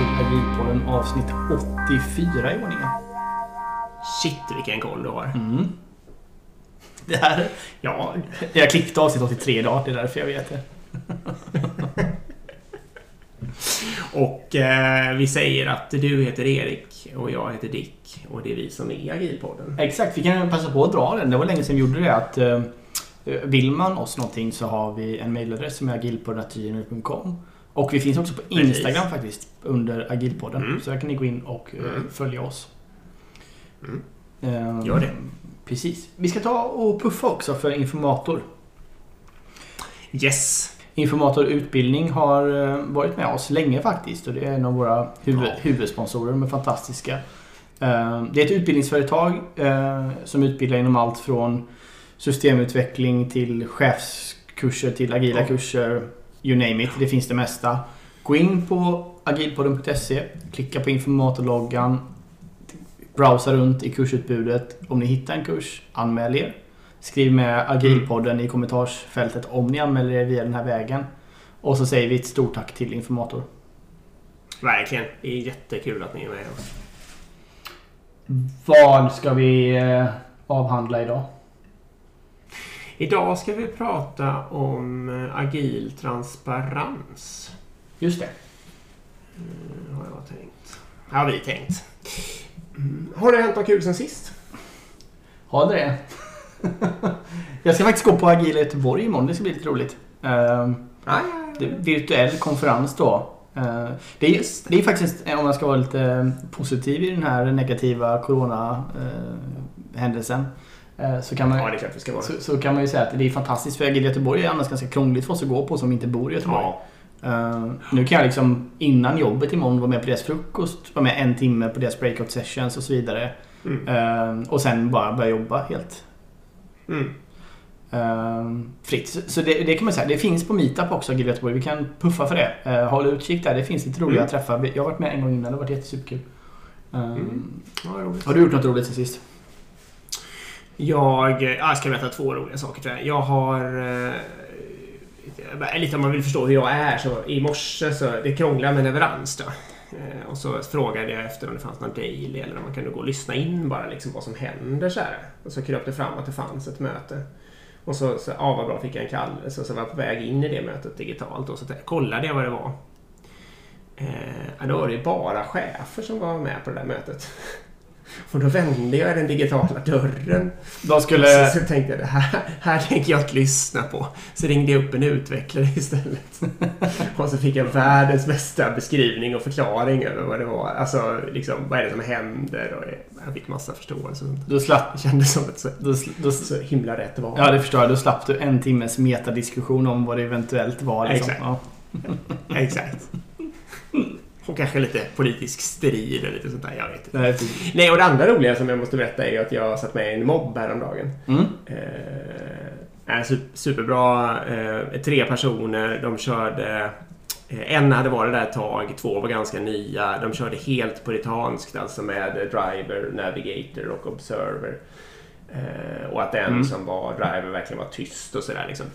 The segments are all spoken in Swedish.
Till Agilpodden avsnitt 84 i ordningen. Shit vilken koll du har. Mm. Det här... Ja, jag klippte avsnitt 83 idag. Det är därför jag vet det. Och eh, vi säger att du heter Erik och jag heter Dick och det är vi som är Agilpodden. Exakt, vi kan passa på att dra den. Det var länge sedan vi gjorde det. Att, eh, vill man oss någonting så har vi en mailadress som är agilpodden.gmail.com Och vi finns också på Instagram Precis. faktiskt under agilpodden. Mm. Så där kan ni gå in och eh, Mm. följa oss. Mm. Eh, Gör det. Precis. Vi ska ta och puffa också för informator. Yes! Informator Utbildning har eh, varit med oss länge faktiskt och det är en av våra huvud, Ja. huvudsponsorer. De är fantastiska. Eh, Det är ett utbildningsföretag eh, som utbildar inom allt från systemutveckling till chefskurser till agila Ja. kurser. You name it, det finns det mesta. Gå in på agilpodden.se, klicka på informatorloggan, browsa runt i kursutbudet. Om ni hittar en kurs, anmäl er. Skriv med agilpodden i kommentarsfältet om ni anmäler er via den här vägen. Och så säger vi ett stort tack till Informator. Verkligen. Det är jättekul att ni är med oss. Vad ska vi eh, avhandla idag? Idag ska vi prata om eh, agil transparens. Just det. Mm, har jag tänkt. Har vi tänkt. Mm. Har det hänt något kul sen sist? Har det det? Jag ska faktiskt gå på Agila Göteborg imorgon. Det ska bli lite roligt. Eh, det är virtuell konferens då. Eh, Det är, det är faktiskt, om man ska vara lite positiv i den här negativa corona-händelsen. Så kan man Ja. Så, så kan man ju säga att det är fantastiskt för Göteborg är annars ganska krångligt för oss att gå på som inte bor i Göteborg. Ja. Eh, nu kan jag liksom innan jobbet imorgon vara med på deras frukost, vara med en timme på deras breakout sessions och så vidare. Mm. Eh, och sen bara börja jobba helt Mm. eh, fritt. Så, så det, det kan man säga, det finns på Meetup också Agila Göteborg. Vi kan puffa för det. Uh, håll utkik där, det finns lite roliga Mm. träffar. Jag har varit med en gång innan, det har varit jättesuperkul. Uh, Mm. Ja. Har du gjort något roligt sen sist? Jag, eh, ah, jag ska berätta två roliga saker tror jag. Jag har... Eh, lite om man vill förstå hur jag är så i morse så det krånglade med leverans då. Eh, och så frågade jag efter om det fanns någon daily eller om man kunde gå och lyssna in bara liksom vad som händer så här. Och så kröp det fram att det fanns ett möte. Och så, så ja vad bra, fick jag en kallelse och så var jag på väg in i det mötet digitalt och så kollade jag vad det var. Eh, då var det ju bara chefer som var med på det där mötet. Och då vände jag den digitala dörren De skulle... så, så tänkte jag det här, här tänker jag inte lyssna på. Så ringde jag upp en utvecklare istället. och så fick jag världens bästa beskrivning och förklaring över vad det var. Alltså, liksom, vad är det som händer? Och jag fick massa förståelse. Då slapp... Det kändes som ett så, sl- då, så himla rätt val. Ja, det förstår jag. Då slapp du en timmes metadiskussion om vad det eventuellt var. Liksom. Exakt. Ja. Exakt. Och kanske lite politisk strid eller lite sånt där. Jag vet inte. Nej. Nej, och det andra roliga som jag måste berätta är att jag satt med i en mobb häromdagen. Mm. Eh, är su- superbra. Eh, tre personer. De körde... Eh, en hade varit där ett tag, två var ganska nya. De körde helt puritanskt, alltså med Driver, Navigator och Observer. Eh, och att den Mm. som var Driver verkligen var tyst och sådär liksom.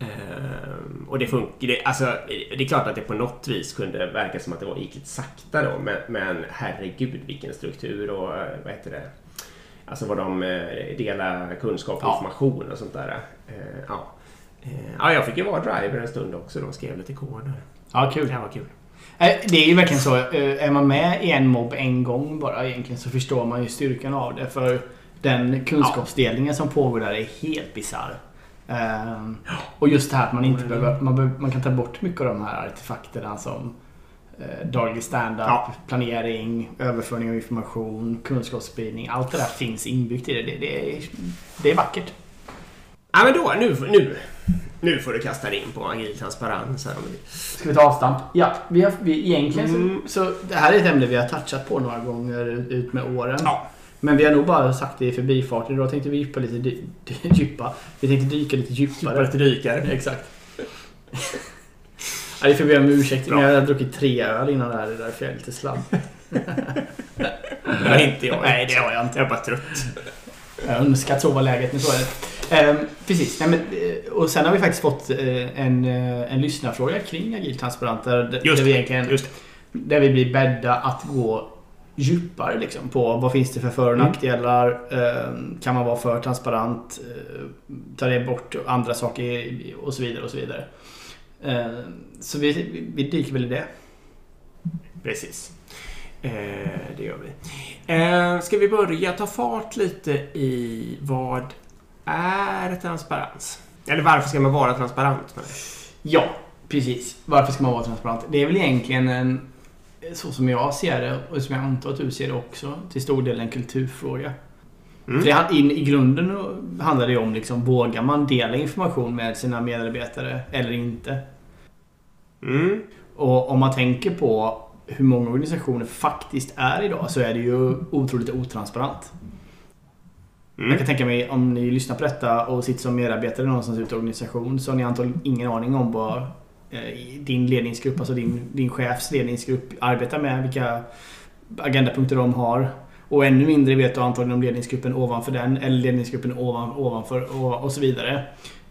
Eh, och det funkar. Det, alltså, det är klart att det på något vis kunde verka som att det var gick lite sakta då. Men, men herregud vilken struktur och eh, vad heter det? Alltså vad de eh, delar kunskap och Ja. information och sånt där. Eh, ja. Eh, ja, jag fick ju vara driver en stund också och skrev lite koder. Ja, kul. Det var kul. Eh, Det är ju verkligen så. Är man med i en mobb en gång bara egentligen så förstår man ju styrkan av det. För den kunskapsdelningen som pågår där är helt bisarr. Ehm, Och just det här att man inte behöver, man, behöver, man kan ta bort mycket av de här artefakterna som eh, daglig standup, Ja. planering, överföring av information, kunskapsspridning. Allt det där finns inbyggt i det. Det, det, är, det är vackert. Ja, men då, nu, nu, nu får du kasta dig in på agil transparens här. Ska vi ta avstamp? Ja, vi har, vi, egentligen Mm. så, så... Det här är ett ämne vi har touchat på några gånger ut med åren. Ja. Men vi har nog bara sagt det i förbifarten. Idag tänkte vi djupa lite dy, dy, djupa. Vi tänkte dyka lite djupare. Bara lite dykare. Exakt. ja, det får be om ursäkt. Bra. Men jag har druckit tre öl innan det här. Det är därför jag är lite slabb. Nej, inte jag. Nej, det har jag inte. Jag är bara trött. Jag önskar att så var läget. Men så är det. Ehm, precis. Nej, men, eh, och sen har vi faktiskt fått eh, en, eh, en lyssnarfråga kring agilt transparent. Där, Just där, vi det, egentligen, just där vi blir bädda att gå djupare liksom, på vad finns det för för och Mm. nackdelar. Ehm, kan man vara för transparent? Uh, ta det bort andra saker och så vidare. och Så vidare. Ehm, så vi, vi, dyker väl i det. Precis. Eh, det gör vi. Eh, ska vi börja ta fart lite i vad är transparens? Eller varför ska man vara transparent? Ja, precis. Varför ska man vara transparent? Det är väl egentligen en, så som jag ser det och som jag antar att du ser det också, till stor del en kulturfråga. Mm. Det, in, I grunden handlar det om liksom, vågar man dela information med sina medarbetare eller inte? Mm. Och om man tänker på hur många organisationer faktiskt är idag så är det ju otroligt otransparent. Jag Mm. kan tänka mig om ni lyssnar på detta och sitter som medarbetare någonstans ute i organisation så har ni antagligen ingen aning om vad din ledningsgrupp, alltså din, din chefs ledningsgrupp arbetar med, vilka agendapunkter de har. Och ännu mindre vet du antagligen om ledningsgruppen ovanför den eller ledningsgruppen ovan, ovanför och, och så vidare.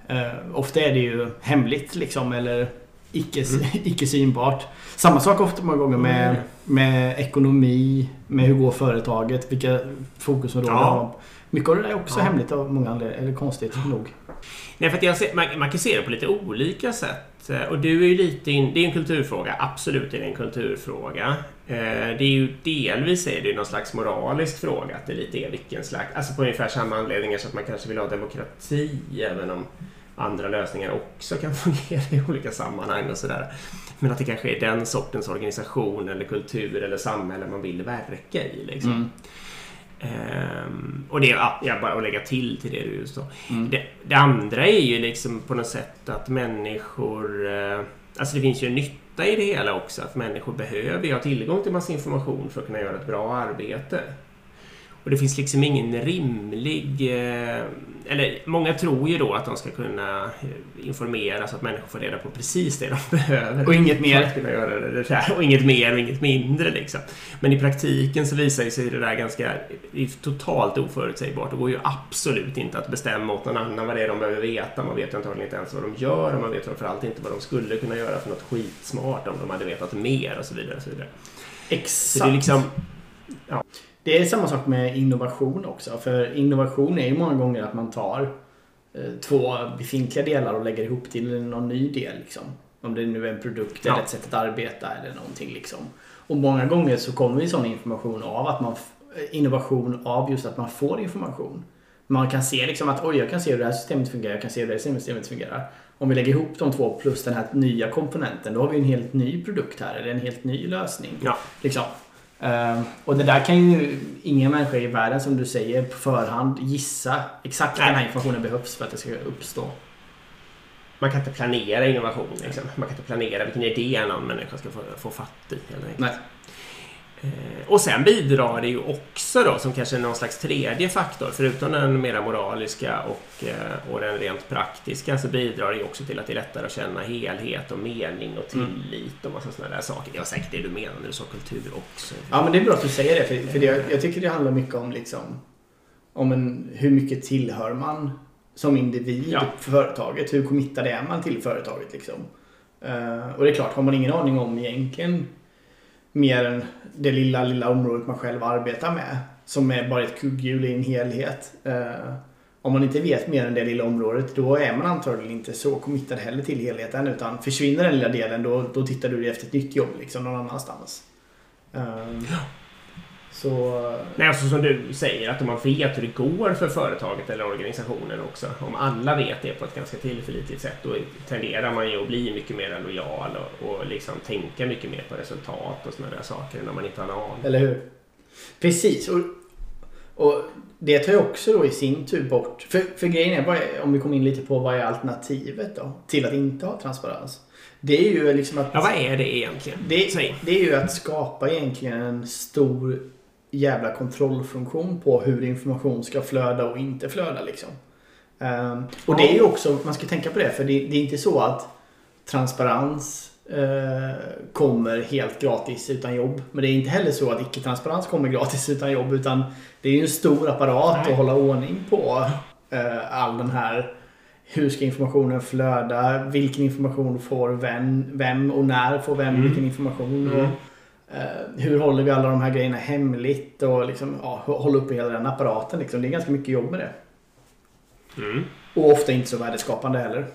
Eh, ofta är det ju hemligt liksom eller icke, Mm. icke synbart. Samma sak ofta många gånger med, Mm. med ekonomi, med hur går företaget, vilka fokusområden Ja. har Mycket av det där är också Ja. hemligt av många anledningar, eller konstigt nog. Nej, för jag ser, man, man kan se det på lite olika sätt. Eh, och du är ju lite in, Det är en kulturfråga. Absolut är det en kulturfråga. Eh, det är ju delvis är det någon slags moralisk fråga. Att det lite är vilken slags... Alltså på ungefär samma anledningar så att man kanske vill ha demokrati. Även om andra lösningar också kan fungera i olika sammanhang och sådär. Men att det kanske är den sortens organisation eller kultur eller samhälle man vill verka i. Liksom. Mm. Ehm, och det, ja, jag bara att lägga till till det du just sa. Mm. Det, det andra är ju liksom på något sätt att människor... Eh, alltså det finns ju en nytta i det hela också. Att människor behöver ju ha tillgång till massa information för att kunna göra ett bra arbete. Och det finns liksom ingen rimlig... Eh, eller många tror ju då att de ska kunna eh, informera så att människor får reda på precis det de behöver. Och inget mer. Och inget mer och inget mindre liksom. Men i praktiken så visar ju sig det där ganska det är totalt oförutsägbart. Det går ju absolut inte att bestämma åt någon annan vad det är de behöver veta. Man vet ju antagligen inte ens vad de gör och man vet framförallt inte vad de skulle kunna göra för något skitsmart om de hade vetat mer och så vidare. Och så vidare. Så Exakt. det är liksom... Det är samma sak med innovation också. För innovation är ju många gånger att man tar eh, två befintliga delar och lägger ihop till någon ny del. Liksom. Om det nu är en produkt Ja. eller ett sätt att arbeta eller någonting. Liksom. Och många gånger så kommer ju sån information av att man eh, innovation av just att man får information. Man kan se liksom att oj, jag kan se hur det här systemet fungerar, jag kan se hur det här systemet fungerar. Om vi lägger ihop de två plus den här nya komponenten, då har vi en helt ny produkt här, eller en helt ny lösning. Ja. Liksom. Ehm, och det där kan ju ingen människa i världen som du säger på förhand gissa exakt när Nej. den här informationen behövs för att det ska uppstå. Man kan inte planera innovation. Liksom. Man kan inte planera vilken idé någon människa ska få, få fatt i. Enkelt. Nej. Eh, Och sen bidrar det ju också då som kanske någon slags tredje faktor, förutom den mera moraliska och, eh, och den rent praktiska, så bidrar det ju också till att det är lättare att känna helhet och mening och Mm. tillit och massa sådana där saker. Det var säkert det du menade när du sa kultur också. Ja men det är bra att du säger det för, för det, jag tycker det handlar mycket om liksom om en, hur mycket tillhör man som individ Ja. för företaget. Hur committad är man till företaget liksom. Eh, och det är klart, har man ingen aning om egentligen mer än det lilla, lilla området man själv arbetar med som är bara ett kugghjul i en helhet. Eh, om man inte vet mer än det lilla området då är man antagligen inte så committad heller till helheten utan försvinner den lilla delen då, då tittar du efter ett nytt jobb liksom någon annanstans. Um, så... Nej, alltså som du säger, att om man vet hur det går för företaget eller organisationen också. Om alla vet det på ett ganska tillförlitligt sätt, då tenderar man ju att bli mycket mer lojal och, och liksom tänka mycket mer på resultat och sådana där saker om man inte har en aning. Eller hur? Precis. Och, och det tar ju också då i sin tur bort... För, för grejen är, om vi kommer in lite på vad är alternativet då? Till att inte ha transparens. Det är ju liksom att... Ja, vad är det egentligen? Det, det är ju att skapa egentligen en stor jävla kontrollfunktion på hur information ska flöda och inte flöda liksom. Ehm, och det är ju också, man ska tänka på det, för det, det är inte så att transparens eh, kommer helt gratis utan jobb. Men det är inte heller så att icke-transparens kommer gratis utan jobb. Utan det är ju en stor apparat Nej. att hålla ordning på eh, all den här hur ska informationen flöda? Vilken information får vem? Vem och när får vem Mm. vilken information? Mm. Eh, hur håller vi alla de här grejerna hemligt? Och liksom, ja, hålla uppe hela den apparaten. Liksom. Det är ganska mycket jobb med det. Mm. Och ofta inte så värdeskapande heller.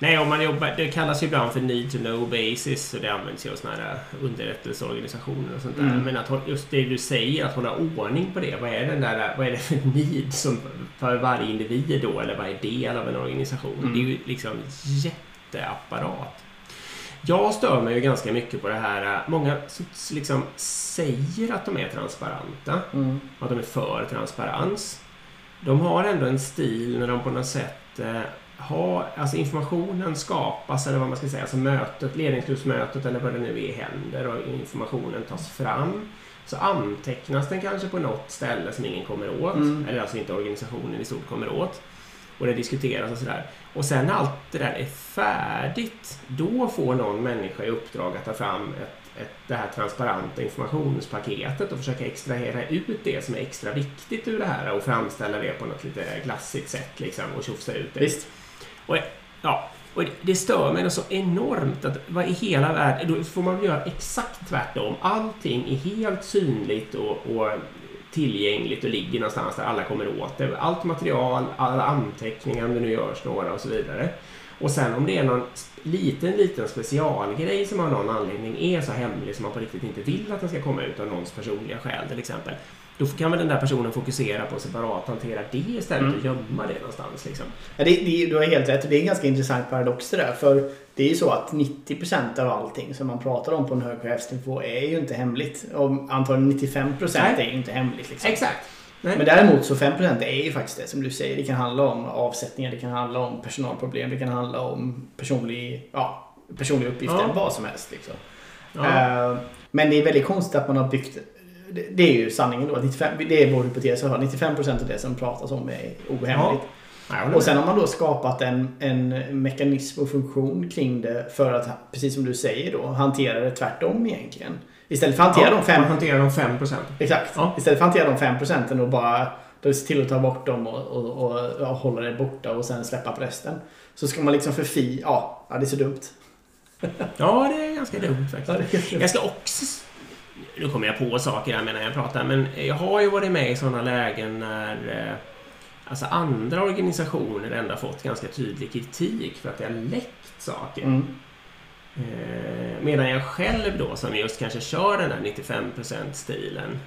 Nej, om man jobbar, det kallas ju ibland för need to know basis och det används ju av sådana här underrättelseorganisationer och sånt där. Mm. Men att just det du säger, att hålla ordning på det. Vad är, den där, vad är det för need som för varje individ då, eller varje del av en organisation? Mm. Det är ju liksom jätteapparat. Jag stör mig ju ganska mycket på det här. Många som liksom säger att de är transparenta. Mm. att de är för transparens. De har ändå en stil när de på något sätt eh, har, alltså informationen skapas, eller vad man ska säga, alltså mötet, ledningsgruppsmötet eller vad det nu är händer och informationen tas fram. Så antecknas den kanske på något ställe som ingen kommer åt, Mm. eller alltså inte organisationen i stort kommer åt. Och det diskuteras och sådär. Och sen när allt det där är färdigt, då får någon människa i uppdrag att ta fram ett, ett, det här transparenta informationspaketet och försöka extrahera ut det som är extra viktigt ur det här och framställa det på något lite glassigt sätt liksom och tjofsa ut det. Visst. Ja, och det- stör mig så enormt att vad i hela världen, då får man göra exakt tvärtom. Allting är helt synligt och, och tillgängligt och ligger någonstans där alla kommer åt det. Allt material, alla anteckningar om det nu görs några och så vidare. Och sen om det är någon liten, liten specialgrej som av någon anledning är så hemlig som man på riktigt inte vill att den ska komma ut av någons personliga skäl till exempel. Då kan väl den där personen fokusera på att separat hantera det istället Mm. och gömma det någonstans. Liksom. Ja, det, det, du har helt rätt. Det är en ganska intressant paradox det där. För det är ju så att 90% av allting som man pratar om på en hög chefsnivå är ju inte hemligt. Och antagligen 95% Nej. är ju inte hemligt. Liksom. Exakt. Nej. Men däremot så 5% är ju faktiskt det som du säger. Det kan handla om avsättningar, det kan handla om personalproblem, det kan handla om personlig, ja, personliga uppgifter, Ja. vad som helst. Liksom. Ja. Eh, Men det är väldigt konstigt att man har byggt det- är ju sanningen då. 95, det är vår hypotes. att 95% av det som pratas om är ohemligt. Ja, Och sen har man då skapat en, en mekanism och funktion kring det för att, precis som du säger då, hantera det tvärtom egentligen. Istället för att hantera ja, de fem... Man hanterar de 5 procent. Exakt. Ja. Istället för att hantera de fem procenten och bara då se till att ta bort dem och, och, och, ja, hålla det borta och sen släppa på resten. Så ska man liksom förfi... Ja, ja det är så dumt. Ja, det är ganska dumt faktiskt. Ja, dumt. Jag ska också... Nu kommer jag på saker här medan jag pratar, men jag har ju varit med i sådana lägen när eh, alltså andra organisationer ändå fått ganska tydlig kritik för att jag läckt saker. Mm. Eh, medan jag själv då, som just kanske kör den här 95%-stilen,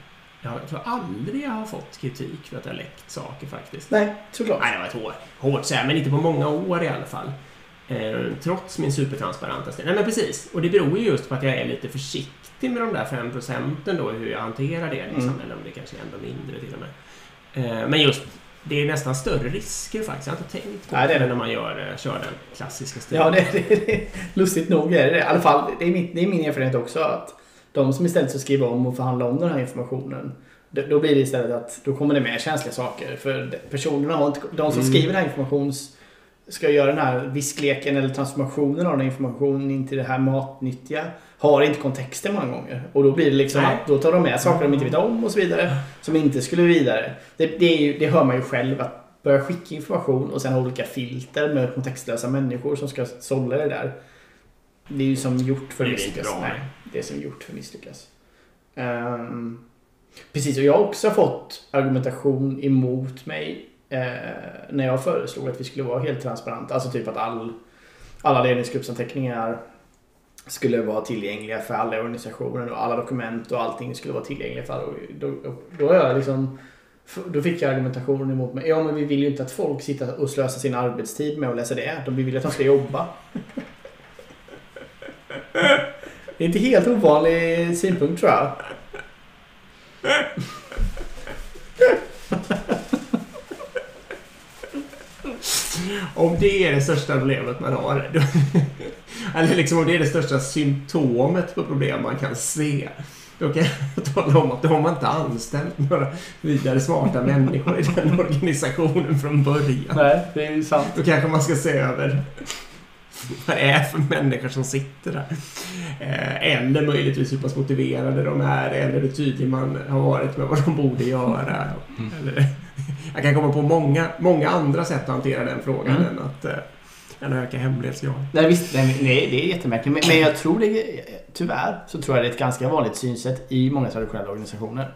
jag tror aldrig jag har fått kritik för att jag läckt saker faktiskt. Nej, såklart. Nej, det var ett hårt, hårt säga, men inte på många år i alla fall. Eh, trots min supertransparenta stil. Nej, men precis. Och det beror ju just på att jag är lite försiktig med de där 5 procenten då, hur jag hanterar det. Liksom, Mm. Eller om det kanske är ändå mindre till och med. Eh, men just, det är nästan större risker faktiskt. Jag har inte tänkt på Nej, det är det. när man gör, eh, kör den klassiska stilen. Ja, det, det, det, lustigt nog är det. I alla fall, det är, min, det är min erfarenhet också att de som istället ska skriva om och förhandla om den här informationen då blir det istället att då kommer det med känsliga saker. För personerna har inte, de som Mm. skriver den här informations ska göra den här viskleken eller transformationen av den här informationen in till det här matnyttiga har inte kontexten många gånger. Och då blir det liksom Nej. att då tar de med saker de inte vet om och så vidare. Som inte skulle vidare. Det, det, ju, det hör man ju själv att börja skicka information och sen ha olika filter med kontextlösa människor som ska sålla det där. Det är ju som gjort för Det att misslyckas. bra. Nej, det är som gjort för att misslyckas. Ehm, precis, och jag har också fått argumentation emot mig eh, när jag föreslog att vi skulle vara helt transparenta. Alltså typ att all, alla ledningsgruppsanteckningar skulle vara tillgängliga för alla organisationer organisationen och alla dokument och allting skulle vara tillgängliga för alla. Då, då har jag liksom då fick jag argumentationen emot mig. Ja, men vi vill ju inte att folk sitter och slösar sin arbetstid med att läsa det. De vi vill att de ska jobba. Det är inte helt ovanlig synpunkt tror jag. Om det är det största problemet man har. Eller liksom om det är det största symptomet på problem man kan se. Då kan jag tala om att då har man inte anställt några vidare smarta människor i den organisationen från början. Nej, det är ju sant. Då kanske man ska se över vad det är för människor som sitter där. Eh, Eller möjligtvis hur pass motiverade de är eller hur tydlig man har varit med vad de borde göra. Eller, Jag kan komma på många, många andra sätt att hantera den frågan Mm. än att eh, än att öka hemlighetsgrad. Nej, visst, nej, nej, det är jättemärkligt. Men, men jag tror det, tyvärr, så tror jag det är ett ganska vanligt synsätt i många traditionella organisationer.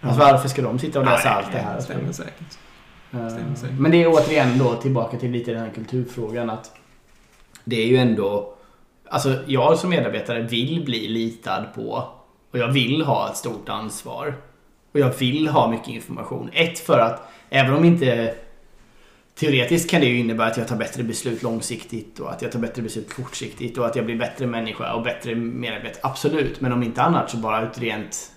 Alltså, varför ska de sitta och läsa allt det här? Det stämmer säkert. Eh, stämmer säkert. Men det är återigen då tillbaka till lite den här kulturfrågan att det är ju ändå Alltså jag som medarbetare vill bli litad på och jag vill ha ett stort ansvar. Och jag vill ha mycket information. Ett för att även om inte Teoretiskt kan det ju innebära att jag tar bättre beslut långsiktigt och att jag tar bättre beslut kortsiktigt och att jag blir bättre människa och bättre medarbetare. Absolut, men om inte annat så bara ett rent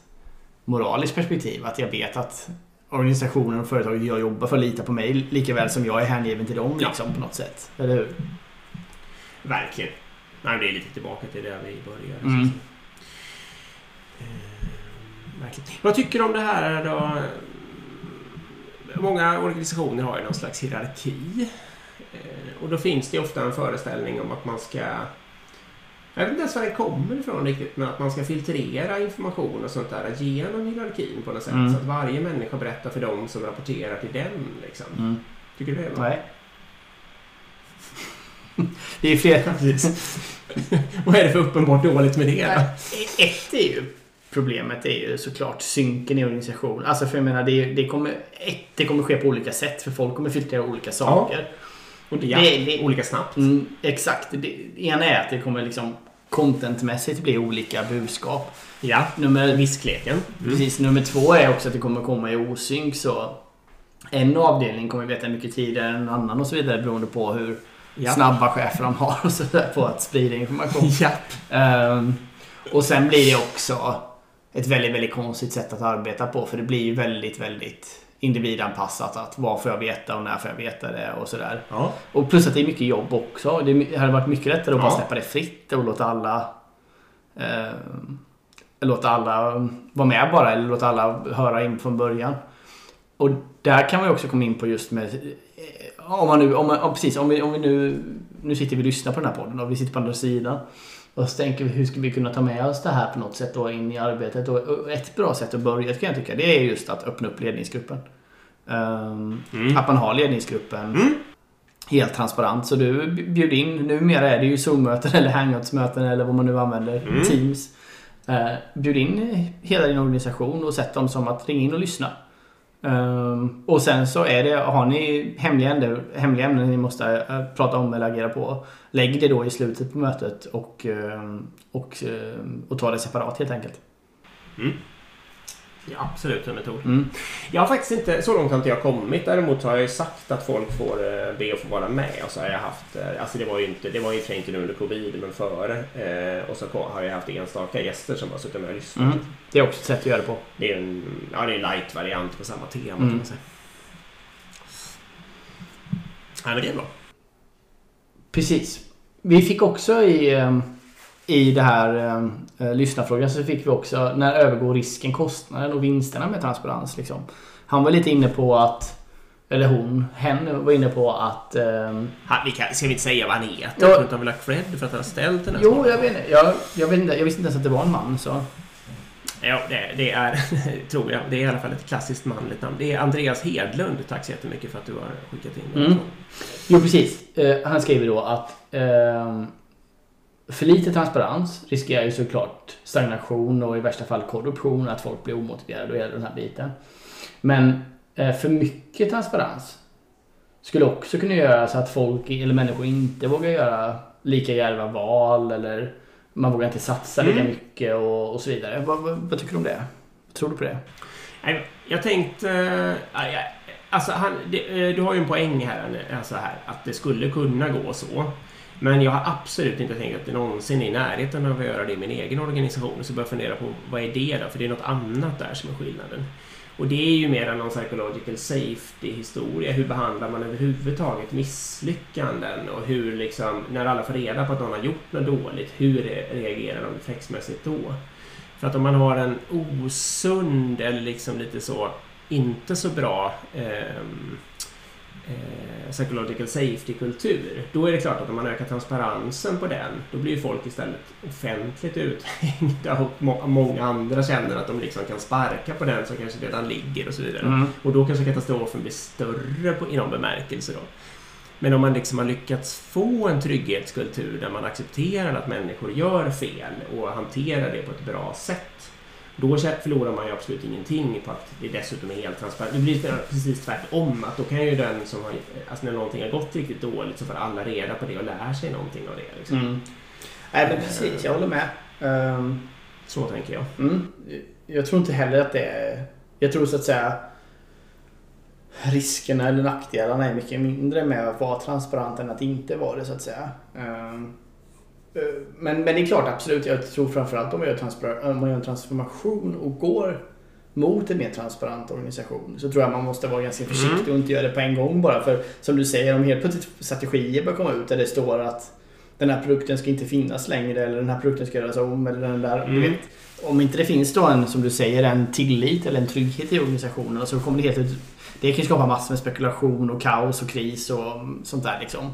moraliskt perspektiv. Att jag vet att organisationen och företaget jag jobbar för litar på mig lika väl som jag är hängiven till dem Ja. liksom, på något sätt. Eller hur? Verkligen. Nej, det är lite tillbaka till där vi började. Mm. Eh, verkligen. Vad tycker du om det här då? Många organisationer har ju någon slags hierarki. Eh, Och då finns det ofta en föreställning om att man ska... Jag vet inte ens var det kommer ifrån riktigt, men att man ska filtrera information och sånt där genom hierarkin på något sätt. Mm. Så att varje människa berättar för dem som rapporterar till den. Liksom. Mm. Tycker du det? Nej. Det är fler... Vad är det för uppenbart dåligt med det? Ett är ju problemet är ju såklart synken i organisationen. Alltså för jag menar det, det kommer... Ett, det kommer ske på olika sätt för folk kommer filtrera olika saker. Och det, ja, Det- det- olika snabbt. Mm, exakt. Det ena är att det kommer liksom contentmässigt bli olika budskap. Ja, Nummer, viskleken. precis, nummer två är också att det kommer komma i osynk så en avdelning kommer veta mycket tidigare än en annan och så vidare beroende på hur Ja. snabba chefer de har och sådär på att sprida information. Ja. Ehm, och sen blir det också ett väldigt, väldigt konstigt sätt att arbeta på. För det blir ju väldigt, väldigt individanpassat. Att vad får jag veta och när får jag veta det och sådär. ja. Och plus att det är mycket jobb också. Det hade varit mycket lättare att bara Ja. släppa det fritt och låta alla ehm, låta alla vara med bara eller låta alla höra in från början. Och där kan man ju också komma in på just med eh, om man nu, om man, precis, om vi, om vi nu, nu sitter vi och lyssnar på den här podden och vi sitter på andra sidan. Och så tänker vi hur ska vi kunna ta med oss det här på något sätt då in i arbetet. Och ett bra sätt att börja kan jag tycka det är just att öppna upp ledningsgruppen. Ehm, Mm. Att man har ledningsgruppen Mm. helt transparent. Så du bjuder in, numera är det ju Zoom-möten eller Hangouts-möten eller vad man nu använder, Mm. Teams. Eh, bjud in hela din organisation och sätt dem som att ringa in och lyssna. Um, och sen så är det, har ni hemliga ämnen, hemliga ämnen ni måste uh, prata om eller agera på. Lägg det då i slutet på mötet och, uh, och, uh, och ta det separat helt enkelt. Mm ja, absolut en metod. Mm. Jag har faktiskt inte, så långt har inte jag kommit. Däremot har jag ju sagt att folk får eh, be att få vara med. Och så har jag haft, eh, alltså det var ju inte, det var ju inte nu under covid, men före. Eh, och så har jag haft enstaka gäster som har suttit med och lyssnat. Mm. Det är också ett sätt att göra det på. Det är en, ja, det är en light-variant på samma tema Mm. kan man säga. Ja, men det är bra. Precis. Vi fick också i, ehm, i det här eh, lyssnarfrågan så fick vi också när övergår risken kostnaden och vinsterna med transparens. Liksom. Han var lite inne på att, eller hon, hen var inne på att ehm, Han, vi kan, ska vi inte säga vad han heter? Ja. Jag tror inte han vill ha cred för att han har ställt den här Jo, jag vet, jag, jag, vet inte, jag visste inte ens att det var en man. Så. Ja, det, det är, tror jag, det är i alla fall ett klassiskt manligt namn. Det är Andreas Hedlund. Tack så jättemycket för att du har skickat in den. Mm. Jo, precis. Eh, han skriver då att ehm, för lite transparens riskerar ju såklart stagnation och i värsta fall korruption, att folk blir omotiverade och hela den här biten. Men eh, för mycket transparens skulle också kunna göra så att folk eller människor inte vågar göra lika djärva val eller man vågar inte satsa lika Mm. mycket och, och så vidare. Vad, vad, vad tycker du om det? Vad tror du på det? Jag tänkte... eh, Alltså, han, eh, du har ju en poäng här, alltså här, att det skulle kunna gå så. Men jag har absolut inte tänkt att det någonsin är i närheten av att göra det i min egen organisation. Så jag börjar fundera på vad är det då? För det är något annat där som är skillnaden. Och det är ju mer än någon psychological safety-historia. Hur behandlar man överhuvudtaget misslyckanden? Och hur liksom, när alla får reda på att någon har gjort något dåligt, hur reagerar de reflexmässigt då? För att om man har en osund eller liksom lite så inte så bra eh, eh, psychological safety-kultur. Då är det klart att om man ökar transparensen på den, då blir ju folk istället offentligt uthängda och må många andra känner att de liksom kan sparka på den som kanske redan ligger och så vidare. Mm. Och då kanske katastrofen blir större på, i någon bemärkelse då. Men om man liksom har lyckats få en trygghetskultur där man accepterar att människor gör fel och hanterar det på ett bra sätt. Då förlorar man ju absolut ingenting på att det dessutom är helt transparent. Det blir precis tvärtom. Att då kan ju den som har... Alltså när någonting har gått riktigt dåligt så får alla reda på det och lär sig någonting av det. Liksom. Mm. Nej men precis, jag håller med. Um, Så tänker jag. mm. Jag tror inte heller att det är... Jag tror så att säga riskerna eller nackdelarna är mycket mindre med att vara transparent än att inte vara det så att säga. Um, men, men det är klart absolut, jag tror framförallt om man, gör om man gör en transformation och går mot en mer transparent organisation så tror jag man måste vara ganska försiktig och inte göra det på en gång bara. För som du säger, om helt plötsligt strategier börjar komma ut där det står att den här produkten ska inte finnas längre eller den här produkten ska göras om eller den där. Mm. vet, om inte det finns då en, som du säger, en tillit eller en trygghet i organisationen så kommer det helt ut det kan skapa massor med spekulation och kaos och kris och sånt där liksom.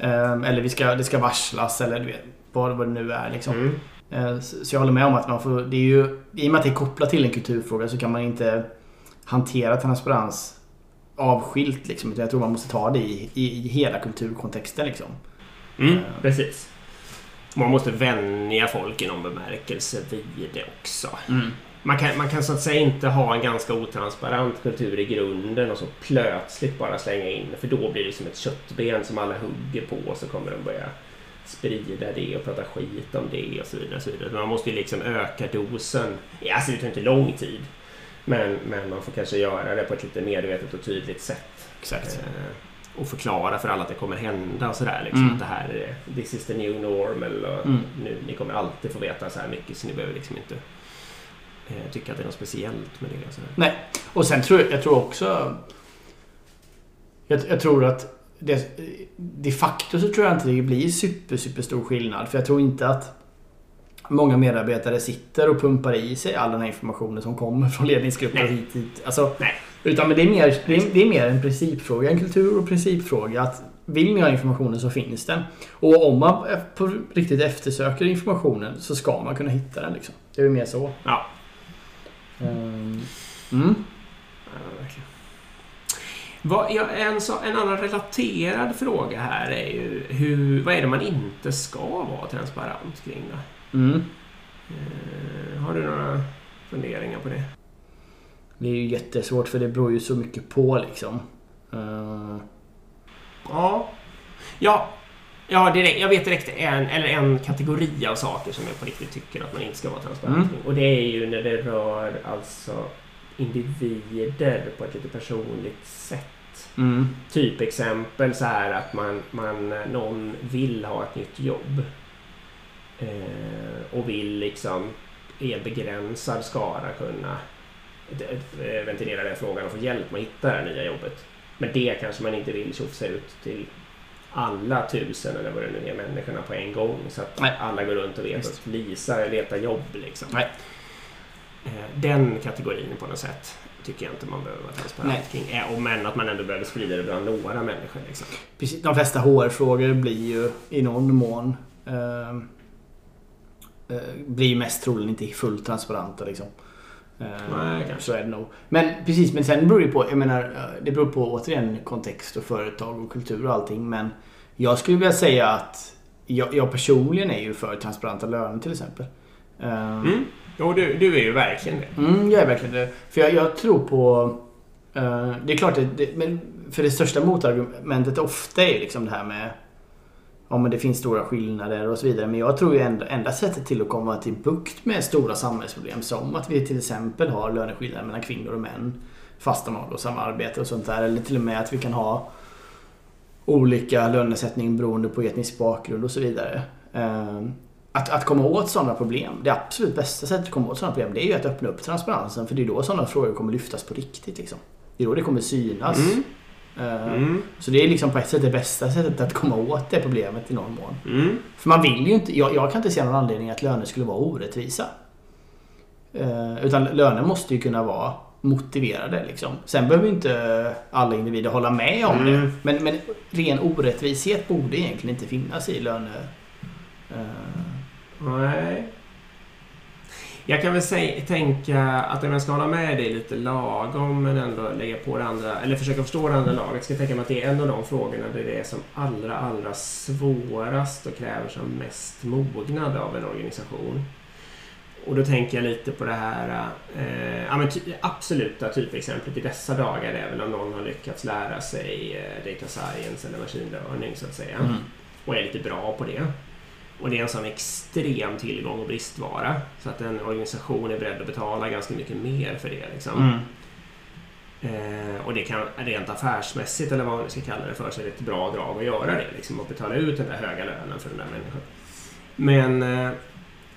Ehm, Eller vi ska, det ska varslas eller du vet, vad, vad det nu är liksom. Mm. Eh, Så jag håller med om att man får, det är ju, i och med att det är kopplat till en kulturfråga så kan man inte hantera transparens avskilt liksom. Jag tror man måste ta det i, i, i hela kulturkontexten liksom. Mm, precis. Man måste vänja folk i någon bemärkelse vid det också. Man kan, man kan så att säga inte ha en ganska otransparent kultur i grunden och så plötsligt bara slänga in för då blir det som ett köttben som alla hugger på och så kommer de börja sprida det och prata skit om det och så vidare. Och så vidare. Man måste ju liksom öka dosen. Alltså det tar inte lång tid. Men, men man får kanske göra det på ett lite medvetet och tydligt sätt. Exakt. Eh, och förklara för alla att det kommer hända och sådär. Liksom, Mm. Att det här är this is the new normal och Mm. nu, ni kommer alltid få veta så här mycket så ni behöver liksom inte eh, tycka att det är något speciellt med det. Nej, och sen tror jag, jag tror också... Jag, jag tror att det, de facto så tror jag inte det blir super, super stor skillnad. För jag tror inte att många medarbetare sitter och pumpar i sig all den här informationen som kommer från ledningsgrupper Nej. hit, hit. Alltså, Nej. Utan men det, är mer, det, är, det är mer en principfråga, en kultur och principfråga. Att vill ni ha informationen så finns den. Och om man på riktigt eftersöker informationen så ska man kunna hitta den. Liksom. Det är mer så. Ja. Ehm, Mm. Vad, ja, en, så, en annan relaterad fråga här är ju hur, vad är det man inte ska vara transparent kring då? Mm. Eh, har du några funderingar på det? Det är ju jättesvårt för det beror ju så mycket på liksom. Eh, Ja. Ja, ja direkt, jag vet direkt en, eller en kategori av saker som jag på riktigt tycker att man inte ska vara transparent Mm. Och det är ju när det rör alltså individer på ett lite personligt sätt. mm. Typexempel så här att man, man, någon vill ha ett nytt jobb. Eh, och vill liksom i en begränsad skara kunna eh, ventilera den frågan och få hjälp med att hitta det här nya jobbet. Men det kanske man inte vill tjofsa ut till alla tusen eller vad det nu är människorna på en gång. Så att Nej. alla går runt och vet Just. att Lisa letar jobb liksom. Nej. Eh, Den kategorin på något sätt tycker jag inte man behöver vara transparent kring. Eh, Men att man ändå behöver sprida det bland några människor. Liksom. Precis, de flesta HR-frågor blir ju i någon mån eh, eh, blir mest troligen inte fullt transparenta liksom. Eh, Nej, kanske. så är det nog. Men precis, men sen beror det på, jag menar, eh, det beror på återigen kontext och företag och kultur och allting. Men jag skulle vilja säga att jag, jag personligen är ju för transparenta löner till exempel. Eh, Mm. Jo, du, du är ju verkligen det. Mm, jag är verkligen det. För jag, jag tror på... eh, det är klart, det, det, men för det största motargumentet ofta är ju liksom det här med... Ja men det finns stora skillnader och så vidare. Men jag tror ju enda, enda sättet till att komma till bukt med stora samhällsproblem som att vi till exempel har löneskillnader mellan kvinnor och män. fast de har samma arbete och sånt där. Eller till och med att vi kan ha olika lönesättning beroende på etnisk bakgrund och så vidare. Ehm, att, att komma åt sådana problem, det absolut bästa sättet att komma åt sådana problem det är ju att öppna upp transparensen för det är då sådana frågor kommer lyftas på riktigt. Liksom. Det är då det kommer synas. Mm. Eh, Mm. Så det är liksom på ett sätt det bästa sättet att komma åt det problemet i någon mån. Mm. För man vill ju inte, jag, jag kan inte se någon anledning att löner skulle vara orättvisa. Eh, utan löner måste ju kunna vara motiverade. Liksom. Sen behöver ju inte alla individer hålla med om Mm. det. Men, men ren orättvishet borde egentligen inte finnas i löne... eh, Nej. Jag kan väl säga, tänka att om jag ska hålla med dig lite lagom men ändå lägga på det andra, eller försöka förstå det andra laget, ska jag tänka mig att det är en av de frågorna där det är som allra, allra svårast och kräver som mest mognad av en organisation. Och då tänker jag lite på det här eh, ja, men ty, absoluta typexemplet i dessa dagar är väl om någon har lyckats lära sig eh, data science eller machine learning så att säga. mm. Och är lite bra på det. Och det är en sån extrem tillgång och bristvara. Så att en organisation är beredd att betala ganska mycket mer för det. Liksom. Mm. Eh, och det kan rent affärsmässigt eller vad man ska kalla det för så är det ett bra drag att göra det. Liksom, och betala ut den där höga lönen för den där människan. Men eh,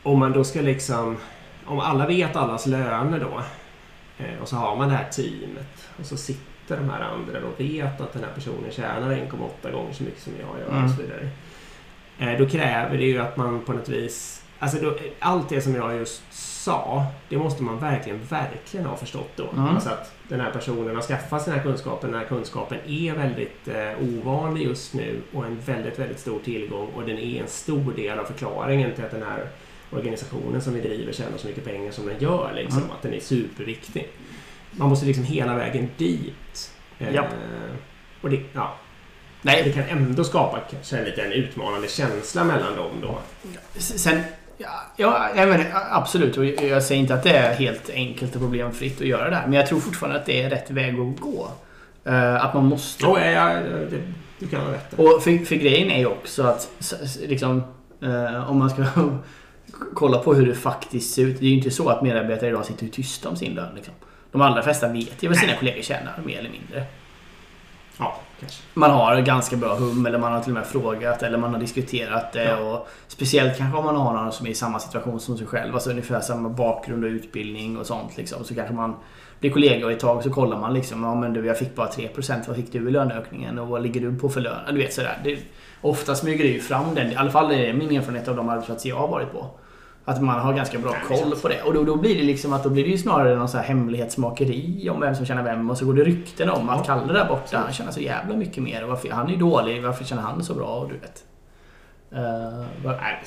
om man då ska liksom... Om alla vet allas löner då eh, och så har man det här teamet och så sitter de här andra och vet att den här personen tjänar 1,8 gånger så mycket som jag gör Mm. och så vidare. Eh, då kräver det ju att man på något vis... Alltså då, allt det som jag just sa, det måste man verkligen, verkligen ha förstått då. Mm. Alltså att den här personen har skaffat sig den här kunskapen. Den här kunskapen är väldigt eh, ovanlig just nu och en väldigt, väldigt stor tillgång och den är en stor del av förklaringen till att den här organisationen som vi driver tjänar så mycket pengar som den gör. Liksom, Mm. Att den är superviktig. Man måste liksom hela vägen dit. Eh, och det, ja, Nej, det kan ändå skapa kanske en liten utmanande känsla mellan dem då. Sen, ja, ja men, absolut. Och jag säger inte att det är helt enkelt och problemfritt att göra det här. Men jag tror fortfarande att det är rätt väg att gå. Eh, att man måste... Jo, ja, ja, det, du kan ha rätt. Och för, för grejen är ju också att liksom, eh, om man ska kolla på hur det faktiskt ser ut. Det är ju inte så att medarbetare idag sitter tysta om sin lön. Liksom. De allra flesta vet ju vad sina kollegor tjänar, mer eller mindre. Ja, kanske. Man har ganska bra hum eller man har till och med frågat eller man har diskuterat det. Ja. Och speciellt kanske om man har någon som är i samma situation som sig själv. Alltså ungefär samma bakgrund och utbildning och sånt. Liksom. Så kanske man blir kollegor ett tag så kollar man liksom. Ja men du jag fick bara 3% vad fick du i löneökningen och vad ligger du på för lön? Du vet sådär. Det, ofta smyger det ju fram den. I alla fall är det min erfarenhet av de arbetsplatser jag har varit på. Att man har ganska bra koll på det. Och då, då blir det liksom att då blir det ju snarare någon så här hemlighetsmakeri om vem som tjänar vem. Och så går det rykten om att. Kalle där borta, han tjänar så jävla mycket mer. Och varför, han är ju dålig, varför tjänar han så bra? Och du vet. Eh, vad- Nej,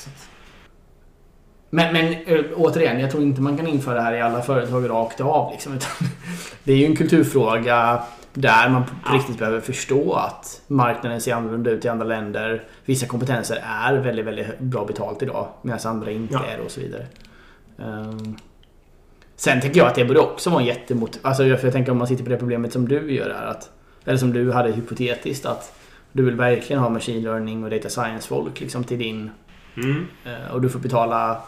men, men eh, återigen, jag tror inte man kan införa det här i alla företag rakt av. Liksom, det är ju en kulturfråga där man Ja. riktigt behöver förstå att marknaden ser annorlunda ut i andra länder. Vissa kompetenser är väldigt, väldigt bra betalt idag medan andra inte Ja. är och så vidare. Ehm, sen tänker jag att det borde också vara en jättemot... Alltså för jag tänker om man sitter på det problemet som du gör här. Att, eller som du hade hypotetiskt att du vill verkligen ha machine learning och data science folk liksom till din Mm. Eh, Och du får betala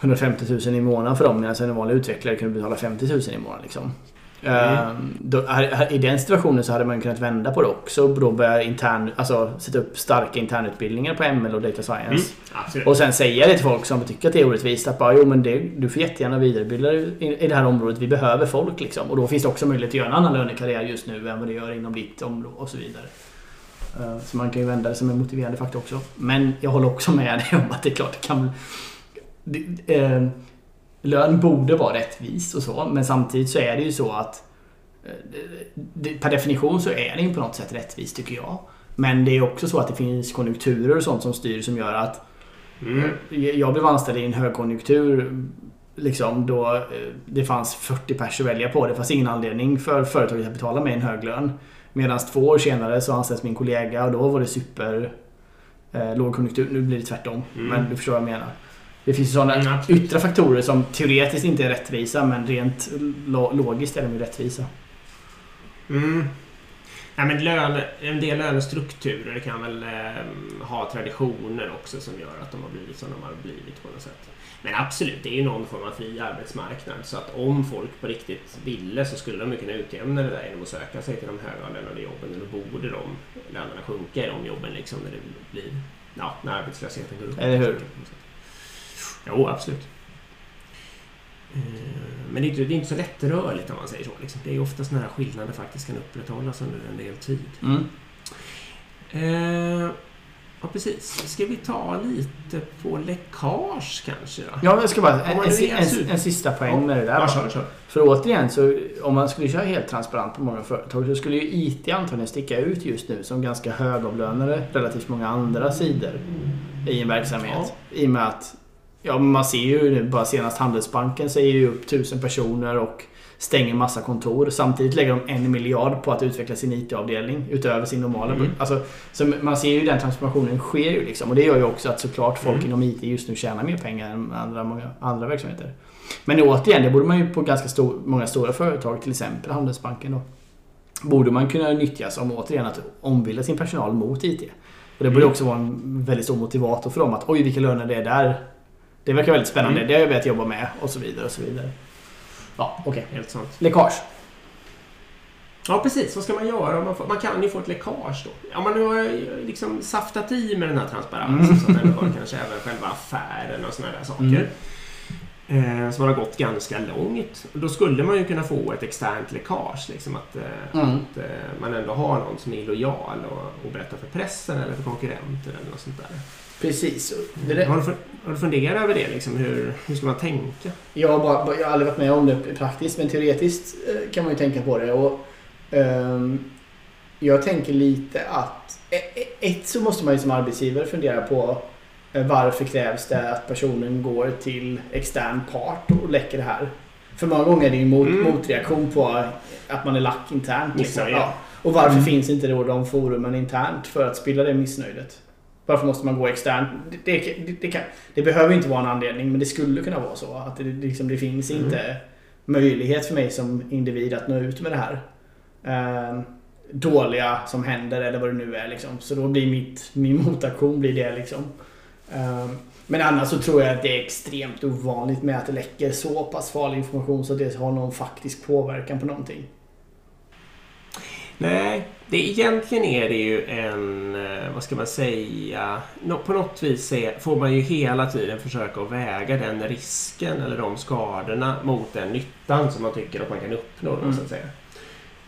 150 000 i månaden för dem medan en vanlig utvecklare kunde betala 50 000 i månaden. Liksom. Mm. Då, I den situationen så hade man kunnat vända på det också och då börja intern, alltså, sätta upp starka internutbildningar på ML och data science. Mm. Och sen säga det till folk som tycker att det är orättvist att bara, jo men det, du får jättegärna vidareutbilda dig i, i det här området. Vi behöver folk liksom. Och då finns det också möjlighet att göra en annan lönekarriär just nu än vad det gör inom ditt område och så vidare. Eh, Så man kan ju vända det som en motiverande faktor också. Men jag håller också med dig om att det är klart det kan... Det, eh, lön borde vara rättvis och så. Men samtidigt så är det ju så att eh, per definition så är det ju på något sätt rättvist tycker jag. Men det är också så att det finns konjunkturer och sånt som styr som gör att Mm. jag blev anställd i en högkonjunktur liksom då eh, det fanns 40 pers att välja på. Det fanns ingen anledning för företaget att betala mig en hög lön. Medan två år senare så anställs min kollega och då var det super eh, lågkonjunktur. Nu blir det tvärtom. Mm. Men du förstår vad jag menar. Det finns ju sådana Mm, yttre faktorer som teoretiskt inte är rättvisa men rent lo- logiskt är de ju rättvisa. Mm. Nej, men lön, en del lönestrukturer kan väl eh, ha traditioner också som gör att de har blivit som de har blivit på något sätt. Men absolut, det är ju någon form av fri arbetsmarknad. Så att om folk på riktigt ville så skulle de ju kunna utjämna det där genom att söka sig till de högavlönade jobben. Då borde de lönerna sjunka i de jobben liksom när det blir... Ja, när arbetslösheten går upp. Eller hur? Jo, absolut. Eh, Men det är, inte, det är inte så lättrörligt om man säger så. Liksom. Det är ofta sådana här skillnader faktiskt kan upprätthållas under en del tid. Mm. Eh, Ja, precis. Ska vi ta lite på läckage kanske då? Ja, jag ska bara... En, en, en, en sista poäng Ja. med det där. Ja, kör, kör. För återigen, så om man skulle köra helt transparent på många företag så skulle ju IT antagligen sticka ut just nu som ganska högavlönade relativt många andra sidor i en verksamhet. I och med att ja, man ser ju nu bara senast Handelsbanken säger ju upp tusen personer och stänger massa kontor. Samtidigt lägger de en miljard på att utveckla sin IT-avdelning utöver sin normala Mm. Alltså, så man ser ju den transformationen sker ju liksom. Och det gör ju också att såklart folk Mm. inom IT just nu tjänar mer pengar än andra, många andra verksamheter. Men återigen, det borde man ju på ganska stor, många stora företag, till exempel Handelsbanken då. Borde man kunna nyttja som återigen att ombilda sin personal mot IT. Och det borde Mm. också vara en väldigt stor motivator för dem att oj vilka löner det är där. Det verkar väldigt spännande, Mm. det har jag velat jobba med och så vidare och så vidare. Ja, okej. Helt sant. Läckage. Ja, precis. Vad ska man göra? Man, får, man kan ju få ett läckage då. Om man har liksom saftat i med den här transparensen Mm. så att den hör kanske även själva affären och sådana där saker. Mm. Eh, som har gått ganska långt. Då skulle man ju kunna få ett externt läckage. Liksom att, eh, Mm. att eh, man ändå har någon som är illojal och, och berättar för pressen eller för konkurrenter eller något sånt där. Precis. Det där, Har, du, har du funderat över det? Liksom, hur, hur ska man tänka? Jag har, bara, jag har aldrig varit med om det praktiskt, men teoretiskt eh, kan man ju tänka på det. Och, ehm, jag tänker lite att... e- e- Ett så måste man ju som arbetsgivare fundera på varför krävs det att personen går till extern part och läcker det här. För många gånger är det ju mot, Mm. motreaktion på att man är lack internt. Liksom. Ja. Och varför Mm. finns inte då de forumen internt för att spilla det missnöjet? Varför måste man gå externt? Det, det, det, kan, det behöver inte vara en anledning men det skulle kunna vara så. Att det, liksom, det finns Mm. inte möjlighet för mig som individ att nå ut med det här. Ehm, dåliga som händer eller vad det nu är. Liksom. Så då blir mitt, min motaktion blir det. Liksom. Ehm, men annars så tror jag att det är extremt ovanligt med att det läcker så pass farlig information så att det har någon faktisk påverkan på någonting. Nej, det, egentligen är det ju en, eh, vad ska man säga, på något vis får man ju hela tiden försöka att väga den risken eller de skadorna mot den nyttan som man tycker att man kan uppnå. Mm. så att säga.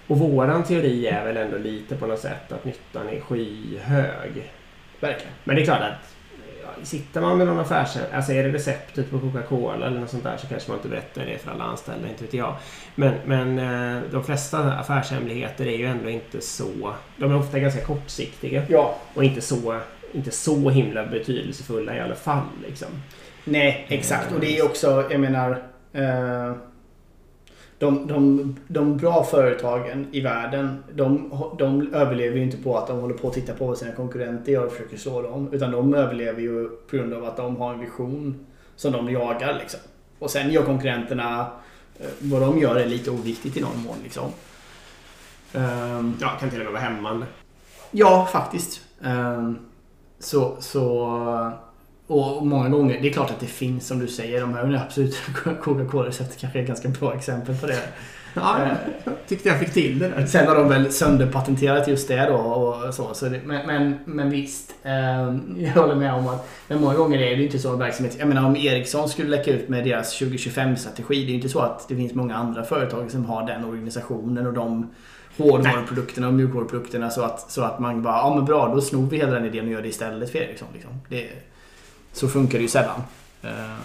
Och våran teori är väl ändå lite på något sätt att nyttan är skyhög. Verkligen. Men det är klart att sitter man med någon affärs... Alltså är det receptet på Coca-Cola eller något sånt där så kanske man inte berättar det för alla anställda, inte vet jag. Men, men eh, de flesta affärshemligheter är ju ändå inte så... De är ofta ganska kortsiktiga Ja. och inte så, inte så himla betydelsefulla i alla fall. Liksom. Nej, exakt. Och det är också, jag menar... Eh, de, de, de bra företagen i världen, de, de överlever ju inte på att de håller på att titta på vad sina konkurrenter gör och försöker slå dem. Utan de överlever ju på grund av att de har en vision som de jagar. Liksom. Och sen gör konkurrenterna eh, vad de gör är lite oviktigt i någon mån. Liksom. Ehm, Ja, kan till och med vara hämmande. Ja, faktiskt. Ehm, Så, så... Och många gånger, det är klart att det finns som du säger, de här absolut Coca-Cola-receptet kanske är ett ganska bra exempel på det. Ja, Eh, jag tyckte jag fick till det där. Sen har de väl sönderpatenterat just det då och så. så det, men, men, men visst, ehm, jag håller med om att men många gånger är det ju inte så verksamhet. Jag menar om Ericsson skulle läcka ut med deras 2025-strategi. Det är ju inte så att det finns många andra företag som har den organisationen och de hårdvaruprodukterna och mjukvaruprodukterna så att, så att man bara, ja men bra då snor vi hela den idén och gör det istället för Ericsson. Liksom. Det, så funkar det ju sällan. Eh,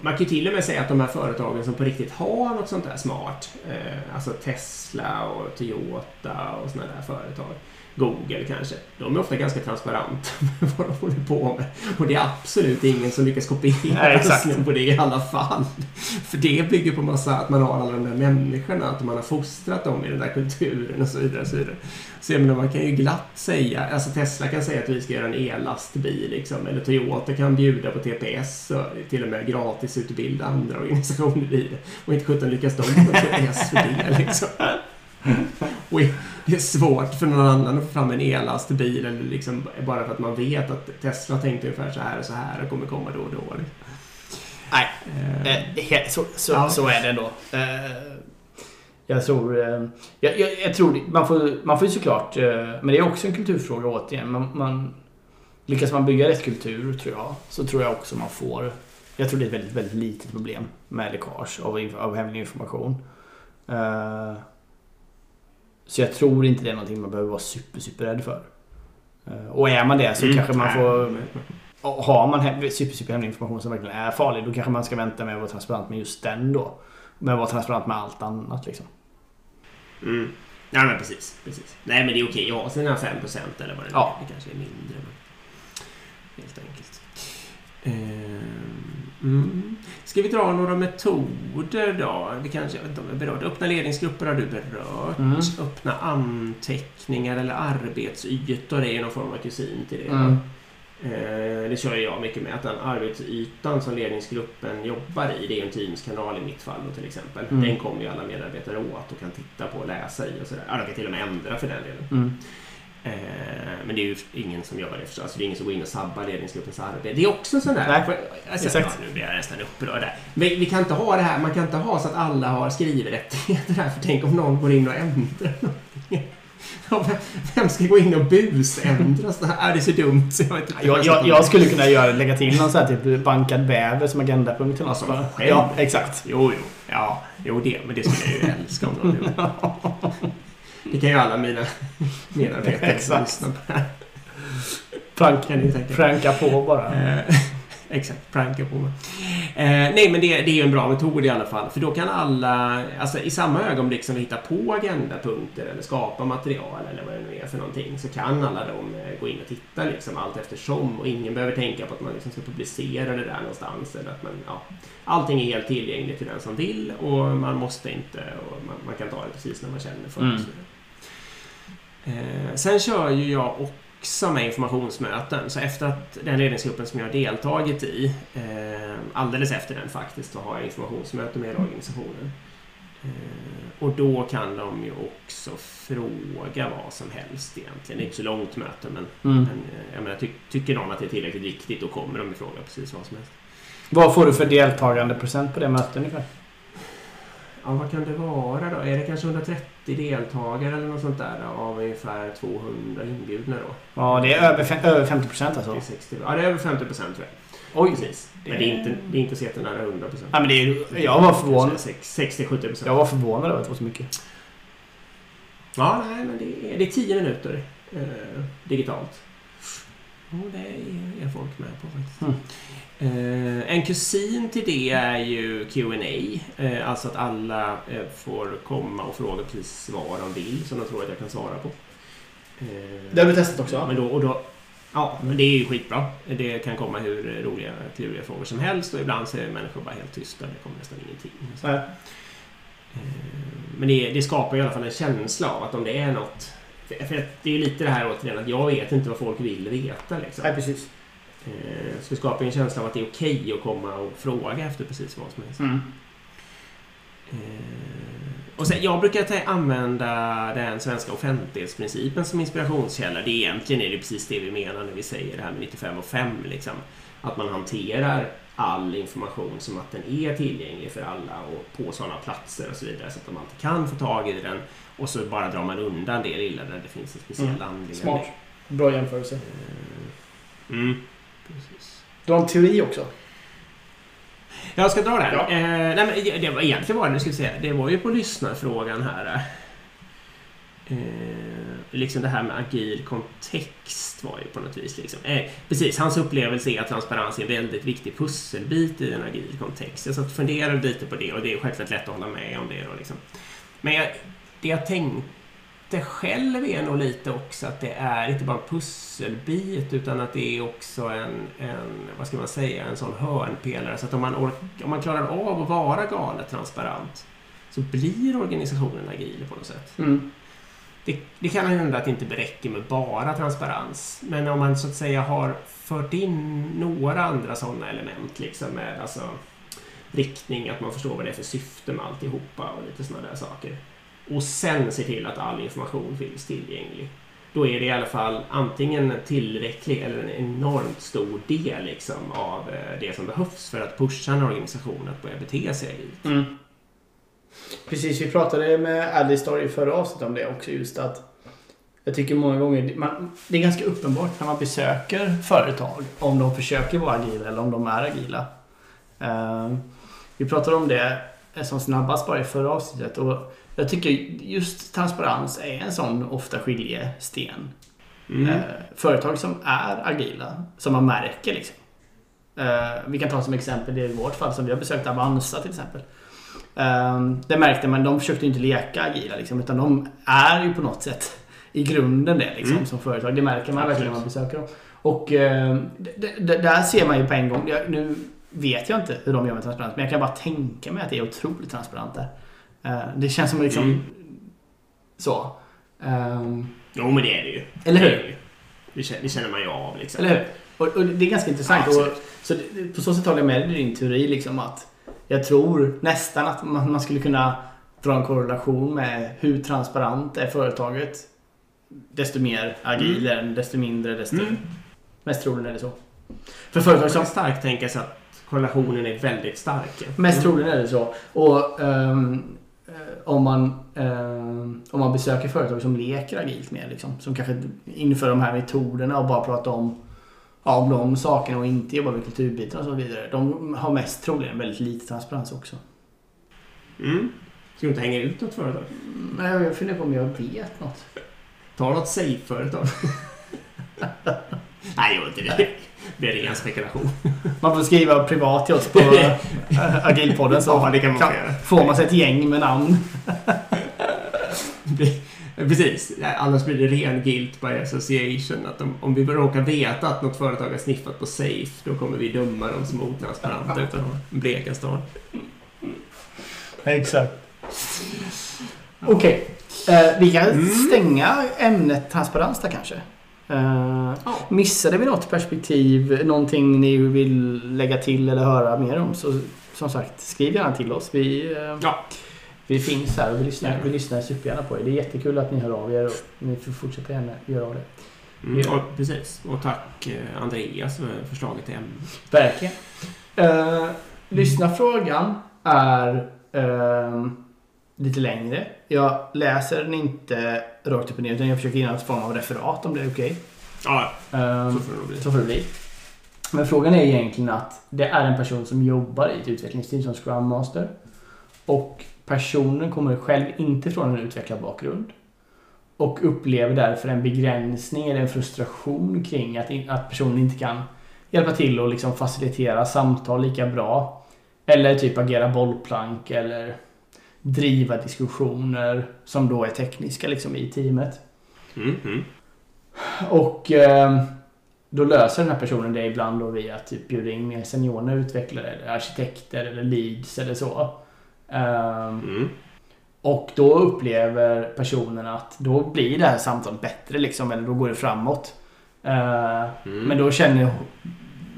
man kan ju till och med säga att de här företagen som på riktigt har något sånt där smart, eh, alltså Tesla och Toyota och sådana där företag, Google kanske, de är ofta ganska transparenta med vad de håller på med. Och det är absolut ingen som lyckas kopiera lösningen på det i alla fall. För det bygger på massa, att man har alla de där människorna, att man har fostrat dem i den där kulturen och så vidare. Och så vidare. Så jag menar, man kan ju glatt säga, alltså Tesla kan säga att vi ska göra en ellastbil liksom, eller Toyota kan bjuda på TPS och till och med gratis utbilda andra organisationer i det. Och inte sjutton lyckas de få TPS för det liksom. Och det är svårt för någon annan att få fram en ellastbil eller liksom bara för att man vet att Tesla tänkte ungefär så här och så här och kommer komma då och då. Nej, Eh, Eh, så, så, Ja. så är det ändå. Eh, jag tror... Eh, jag, jag, jag tror man får, man får ju såklart... Men det är också en kulturfråga återigen. Man, man, lyckas man bygga rätt kultur, tror jag, så tror jag också man får... Jag tror det är ett väldigt, väldigt litet problem med läckage av, av hemlig information. Så jag tror inte det är någonting man behöver vara super, super rädd för. Eh, Och är man det så Mm. kanske man får... Har man he- super, superhemlig information som verkligen är farlig, då kanske man ska vänta med att vara transparent med just den då. Men vara transparent med allt annat liksom. Mm. Ja men precis, precis. Nej men det är okej att ha sina 5% eller vad det nu Ja. är. Det kanske är mindre. Men... Helt enkelt. Ehm, Mm. Ska vi dra några metoder då? Vi kanske, om jag berörde. Öppna ledningsgrupper har du berört. Mm. Öppna anteckningar eller arbetsytor är ju någon form av kusin till det. Mm. Eh, Det kör jag mycket med. Att den arbetsytan som ledningsgruppen jobbar i, det är en Teams-kanal i mitt fall då, till exempel. Mm. Den kommer ju alla medarbetare åt och kan titta på och läsa i och sådär. Ja, de kan till och med ändra för den delen. Eh, Men det är ju ingen som jobbar det förstås. Alltså, det är ingen som går in och sabbar ledningsgruppens arbete. Det är också en sån där... Nej, alltså, exakt. Ja, nu blir jag nästan upprörd där. Vi, vi kan inte ha det här. Man kan inte ha så att alla har skrivrättigheter här. För tänk om någon går in och ändrar någonting. Vem- ska gå in och busändra så här? Ja, Det är så dumt så jag. Jag, jag, jag skulle kunna göra, lägga till någon sån här typ bankad bäver som agendapunkt till något. Ja, exakt. Jo, jo. Ja, jo det. Men det skulle jag ju älska om någon. Det kan ju alla mina medarbetare Exakt. lyssna på. här. Prank, Kan ni tänka? pranka på bara. Eh, Exakt, pranka på mig. Eh, nej, men det, det är ju en bra metod i alla fall. För då kan alla, alltså i samma ögonblick som vi hittar på agendapunkter eller skapar material eller vad det nu är för någonting så kan alla de eh, gå in och titta liksom allt eftersom och ingen behöver tänka på att man liksom ska publicera det där någonstans. Eller att man, ja, allting är helt tillgängligt till den som vill och man måste inte och man, man kan ta det precis när man känner för det. Mm. Eh, sen kör ju jag också med informationsmöten. Så efter att den ledningsgruppen som jag har deltagit i, eh, alldeles efter den faktiskt, så har jag informationsmöte med organisationen. Eh, och då kan de ju också fråga vad som helst egentligen. Det är inte så långt möte men, Mm. men eh, jag menar, ty tycker någon att det är tillräckligt viktigt då kommer de ju fråga precis vad som helst. Vad får du för deltagande procent på det mötet ungefär? Ja, vad kan det vara då? Är det kanske 130 deltagare eller något sånt där av ungefär 200 inbjudna då? Ja, det är över, över 50 procent Det är alltså. 60, ja, det är över 50 procent tror jag. Oj! Precis. Men det är inte, det är inte så jättenära 100 procent. Ja, men det är, jag var förvånad. 60-70 procent. Jag var förvånad över att det var så mycket. Ja, nej, men det är, det är 10 minuter eh, digitalt. Och det är, är folk med på faktiskt. Mm. Eh, en kusin till det är ju Q&A eh, Alltså att alla eh, får komma och fråga precis vad de vill som de tror att jag kan svara på. Det har du testat också? Men då, och då, ja, men det är ju skitbra. Det kan komma hur roliga, kluriga frågor som helst och ibland så är människor bara helt tysta. Det kommer nästan ingenting. Så, Men det, det skapar i alla fall en känsla av att om det är något... För det är ju lite det här återigen att jag vet inte vad folk vill veta. Liksom. Nej, precis. Eh, Så det skapar en känsla av att det är okej att komma och fråga efter precis vad som helst. Mm. Eh, Och sen, jag brukar använda den svenska offentlighetsprincipen som inspirationskälla. Det är egentligen är det precis det vi menar när vi säger det här med 95 och 5. Liksom. Att man hanterar all information som att den är tillgänglig för alla och på sådana platser och så vidare så att de alltid kan få tag i den. Och så bara drar man undan det lilla där det finns en speciell Mm. anledning. Smart. Bra jämförelse. Eh, Mm, precis. Du har en teori också. Jag ska dra den. Ja. Eh, nej, men det var egentligen var det, jag skulle säga, det var ju på lyssnarfrågan här. Eh, liksom det här med agil kontext var ju på något vis. Liksom. Eh, precis, hans upplevelse är att transparens är en väldigt viktig pusselbit i en agil kontext. Jag satt och funderade lite på det och det är självklart lätt att hålla med om det. Då, liksom. Men jag, det jag tänkte själv är nog lite också att det är inte bara en pusselbit utan att det är också en, en vad ska man säga, en sån hörnpelare. Så att om man, om man klarar av att vara galet transparent så blir organisationen agil på något sätt. Mm. Det, det kan hända att det inte räcker med bara transparens. Men om man så att säga har fört in några andra sådana element liksom med alltså riktning, att man förstår vad det är för syfte med alltihopa och lite sådana där saker. Och sen se till att all information finns tillgänglig. Då är det i alla fall antingen en tillräcklig eller en enormt stor del liksom, av eh, det som behövs för att pusha en organisation att börja bete sig agilt. Mm. Precis, vi pratade med Alistair i förra avsnittet om det också. Just att jag tycker många gånger man, det är ganska uppenbart när man besöker företag om de försöker vara agila eller om de är agila. Uh, vi pratade om det som snabbast bara i förra avsnittet och jag tycker just transparens är en sån ofta skiljesten. Mm. Eh, företag som är agila, som man märker liksom. Eh, vi kan ta som exempel det i vårt fall som vi har besökt Avanza till exempel. Eh, det märkte man, de försökte inte leka agila liksom, utan de är ju på något sätt i grunden det liksom, Mm. som företag. Det märker man verkligen när man besöker dem. Och eh, där ser man ju på en gång. Jag, nu vet jag inte hur de gör med transparens, men jag kan bara tänka mig att det är otroligt transparent där. Eh, det känns som liksom Mm. så. Ehm, Jo, men det är det ju. Eller hur? Det, känner, det känner man ju av liksom. Eller hur? Och, och det är ganska intressant. Och, så det, på så sätt håller jag med dig i din teori. Liksom, att jag tror nästan att man, man skulle kunna dra en korrelation med hur transparent är företaget. Desto mer agil är den, desto mindre, desto Mm. mest troligen är det så. För företag som starkt tänka sig att korrelationen är väldigt stark. Mest Mm. troligen är det så. Och eh, om, man, ehm, om man besöker företag som leker agilt mer, liksom, som kanske inför de här metoderna och bara pratar om, ja, om de sakerna och inte jobbar med kulturbitar och så vidare. De har mest troligen väldigt lite transparens också. Mm. Ska du inte hänga ut något företag? Men jag funderar på om jag vet något. Ta något safe-företag. Nej, gör inte det. Det är ren spekulation. Man får skriva privat till oss på äh, Agilpodden så Ja, kan man göra. får man sig ett gäng med namn. Precis. Annars blir det ren guilt by association. Att om, om vi råkar veta att något företag har sniffat på safe, då kommer vi döma dem som otransparenta utan att bleka stan. Exakt. Okej. Eh, vi kan Mm. stänga ämnet transparens där kanske. Eh, Ja. missade vi något perspektiv? Någonting ni vill lägga till eller höra mer om? Så som sagt, skriv gärna till oss. Vi, eh, Ja. vi finns här och vi lyssnar, vi lyssnar supergärna på er. Det är jättekul att ni hör av er och ni får fortsätta gärna göra av det. Mm, och, precis. Och tack eh, Andreas för förslaget till ämne. Verkligen. Uh, lyssnarfrågan är ehm, lite längre. Jag läser den inte rakt upp och ner utan jag försöker ge någon form av referat om det är okej. Ja, Ehm, så får det bli. så får det bli. Men frågan är egentligen att det är en person som jobbar i ett utvecklingsteam som Scrum Master. Och personen kommer själv inte från en utvecklarbakgrund. Och upplever därför en begränsning eller en frustration kring att, in, att personen inte kan hjälpa till och liksom facilitera samtal lika bra. Eller typ agera bollplank eller driva diskussioner som då är tekniska liksom i teamet. Mm, mm. Och eh, då löser den här personen det ibland då via att typ bjuda in mer seniora utvecklare eller arkitekter eller leads eller så. Ehm, Mm. och då upplever personen att då blir det här samtalet bättre liksom, eller då går det framåt. Eh, Mm. Men då känner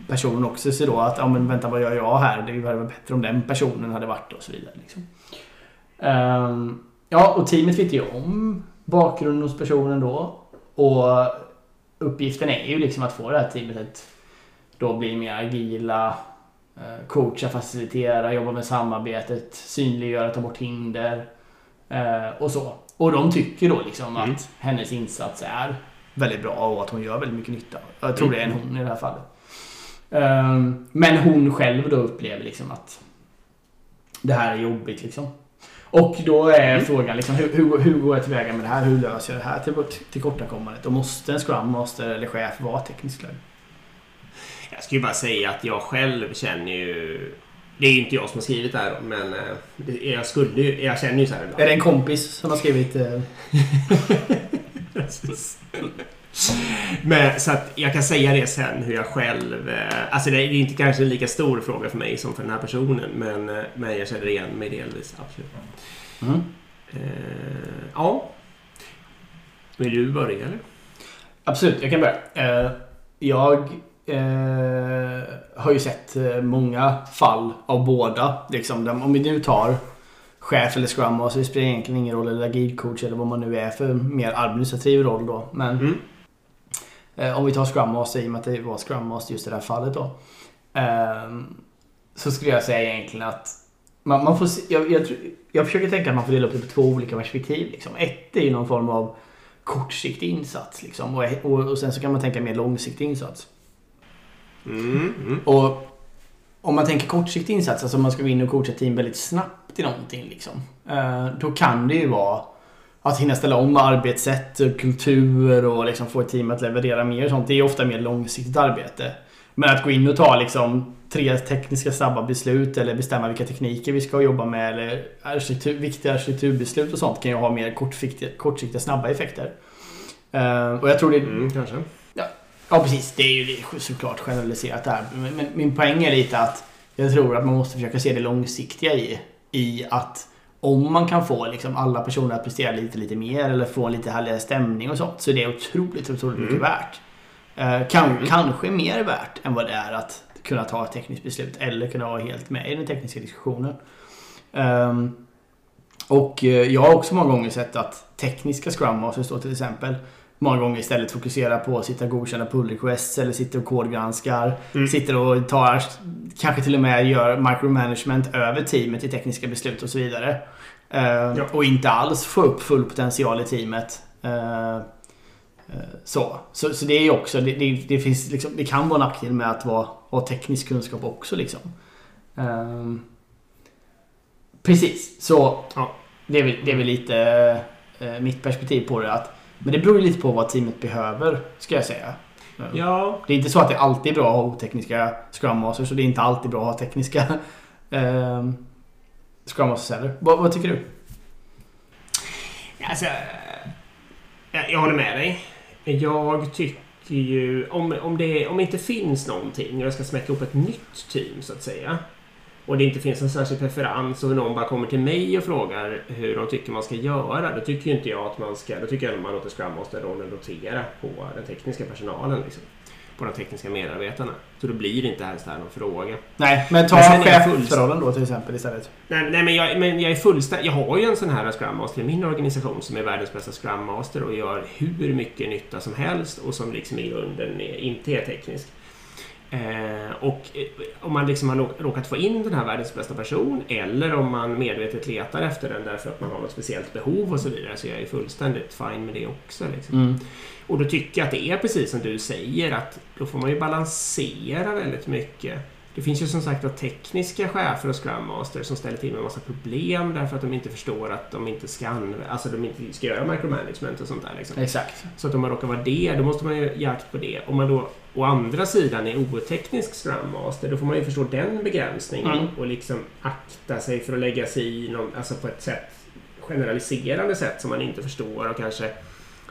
personen också sig då att, ja men vänta vad gör jag här? Det hade varit bättre om den personen hade varit och så vidare. Liksom. Ehm, ja, och teamet vet ju om bakgrunden hos personen då. Och uppgiften är ju liksom att få det här teamet att då bli mer agila, eh, coacha, facilitera, jobba med samarbetet, synliggöra, ta bort hinder eh, och så. Och de tycker då liksom Mm. att hennes insats är väldigt bra och att hon gör väldigt mycket nytta. Jag tror det är en hon i det här fallet. Ehm, Men hon själv då upplever liksom att det här är jobbigt liksom. Och då är Mm. frågan liksom, hur, hur, hur går jag tillväga med det här? Hur löser jag det här till, tillkortakommandet? Och måste en Scrum Master eller chef vara tekniskt lagd? Jag skulle bara säga att jag själv känner ju... Det är ju inte jag som har skrivit det här men eh, jag skulle ju... Jag känner ju så här ibland. Är det en kompis som har skrivit... eh. Men, så att jag kan säga det sen hur jag själv... eh, Alltså det är inte kanske en lika stor fråga för mig som för den här personen men, eh, men jag känner igen mig delvis, absolut. Mm. Eh, ja. Vill du börja eller? Absolut, jag kan börja. Eh, Jag eh, har ju sett eh, många fall av båda. Liksom, om vi nu tar chef eller scrum master, det spelar egentligen ingen roll, eller agilcoach eller vad man nu är för mer administrativ roll då. Men Mm. Eh, om vi tar scrum master, i och med att det var scrum master just i det här fallet då. Eh, så skulle jag säga egentligen att man, man får jag, jag, jag försöker tänka att man får dela upp det på två olika perspektiv. Liksom. Ett är ju någon form av kortsiktig insats. Liksom. Och, och, och sen så kan man tänka mer långsiktig insats. Mm. Mm. Och om man tänker kortsiktig insats, alltså om man ska gå in och coacha team väldigt snabbt i någonting. Liksom, eh, då kan det ju vara att hinna ställa om arbetssätt, kultur och liksom få ett team att leverera mer och sånt. Det är ofta mer långsiktigt arbete. Men att gå in och ta liksom tre tekniska snabba beslut eller bestämma vilka tekniker vi ska jobba med eller arkitektur, viktiga arkitekturbeslut och sånt kan ju ha mer kortsiktiga, kortsiktiga snabba effekter. Uh, och jag tror det... Mm, kanske. Ja, ja, precis. Det är ju såklart generaliserat där. Men, men min poäng är lite att jag tror att man måste försöka se det långsiktiga i, i att om man kan få liksom alla personer att prestera lite, lite mer eller få en lite härligare stämning och sånt så är det otroligt, otroligt mycket mm. värt. Eh, kan, mm. Kanske mer värt än vad det är att kunna ta ett tekniskt beslut eller kunna vara helt med i den tekniska diskussionen. Um, och eh, jag har också många gånger sett att tekniska Scrum då till exempel många gånger istället fokuserar på att sitta och godkänna pull requests eller sitter och kodgranskar. Mm. Sitter och tar, kanske till och med gör micromanagement över teamet i tekniska beslut och så vidare. Uh, ja. Och inte alls få upp full potential i teamet. Uh, så. så. Så det är ju också, det, det, det, finns liksom, det kan vara en nackdel med att vara, ha teknisk kunskap också liksom. Um, precis, så ja. det, är väl, det är väl lite uh, mitt perspektiv på det. Att, men det beror ju lite på vad teamet behöver, ska jag säga. Ja. Det är inte så att det alltid är bra att ha otekniska Scrum Masters och det är inte alltid bra att ha tekniska uh, Scrum Masters heller. Vad, vad tycker du? Alltså, jag håller med dig. Jag tycker ju... Om, om, det, om det inte finns någonting och jag ska smäcka upp ett nytt team så att säga. Och det inte finns en särskild preferens och någon bara kommer till mig och frågar hur de tycker man ska göra. Då tycker inte jag att man ska... Då tycker jag att man låter Scrum Master-rollen rotera på den tekniska personalen. Liksom på de tekniska medarbetarna. Så då blir det inte här någon fråga. Nej, men ta chefsrollen då till exempel istället. Nej, nej men, jag, men jag är fullständigt... Jag har ju en sån här Scrum Master i min organisation som är världens bästa Scrum Master och gör hur mycket nytta som helst och som liksom i grunden inte är teknisk. Eh, och eh, om man liksom har råkat få in den här världens bästa person eller om man medvetet letar efter den därför att man har något speciellt behov och så vidare så jag är fullständigt fine med det också. Liksom. Mm. Och då tycker jag att det är precis som du säger att då får man ju balansera väldigt mycket. Det finns ju som sagt tekniska chefer och Scrum Master som ställer till med en massa problem därför att de inte förstår att de inte ska alltså de inte ska göra micromanagement och sånt där. Liksom. Exakt. Så att om man råkar vara det, då måste man ju jakt på det. Om man då å andra sidan är oteknisk Scrum Master, då får man ju förstå den begränsningen mm. och liksom akta sig för att lägga sig i någon, alltså på ett sätt generaliserande sätt som man inte förstår och kanske